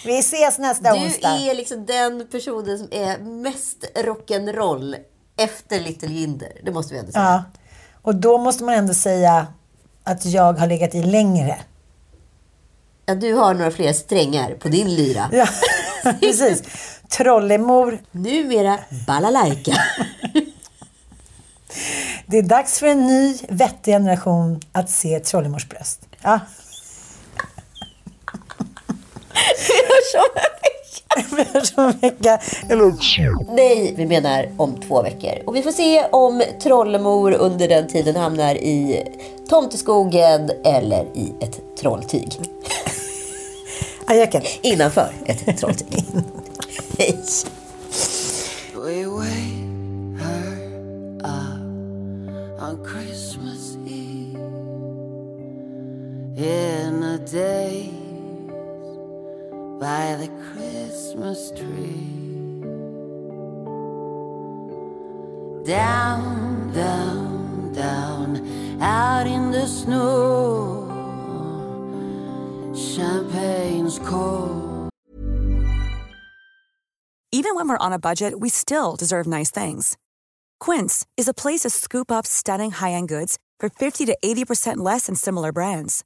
Speaker 2: Vi ses nästa
Speaker 3: Du
Speaker 2: onsdag.
Speaker 3: är liksom den personen som är mest rock'n'roll efter Little Jinder. Det måste vi ändå säga.
Speaker 2: Ja. Och då måste man ändå säga att jag har legat i längre.
Speaker 3: Ja, du har några fler strängar på din lyra.
Speaker 2: Ja, precis. Trollemor.
Speaker 3: Numera balalaika.
Speaker 2: Det är dags för en ny vettig generation att se Trollemors bröst. Ja. Om en vecka.
Speaker 3: Nej, vi menar om två veckor. Och vi får se om Trollemor under den tiden hamnar i tomteskogen eller i ett trolltyg.
Speaker 2: Ajöken.
Speaker 3: Innanför ett trolltyg. Hej!
Speaker 9: In a daze by the Christmas tree. Down, down, down, out in the snow. Champagne's cold.
Speaker 10: Even when we're on a budget, we still deserve nice things. Quince is a place to scoop up stunning high-end goods for 50 to 80% less than similar brands.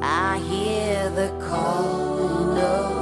Speaker 9: I hear the calling of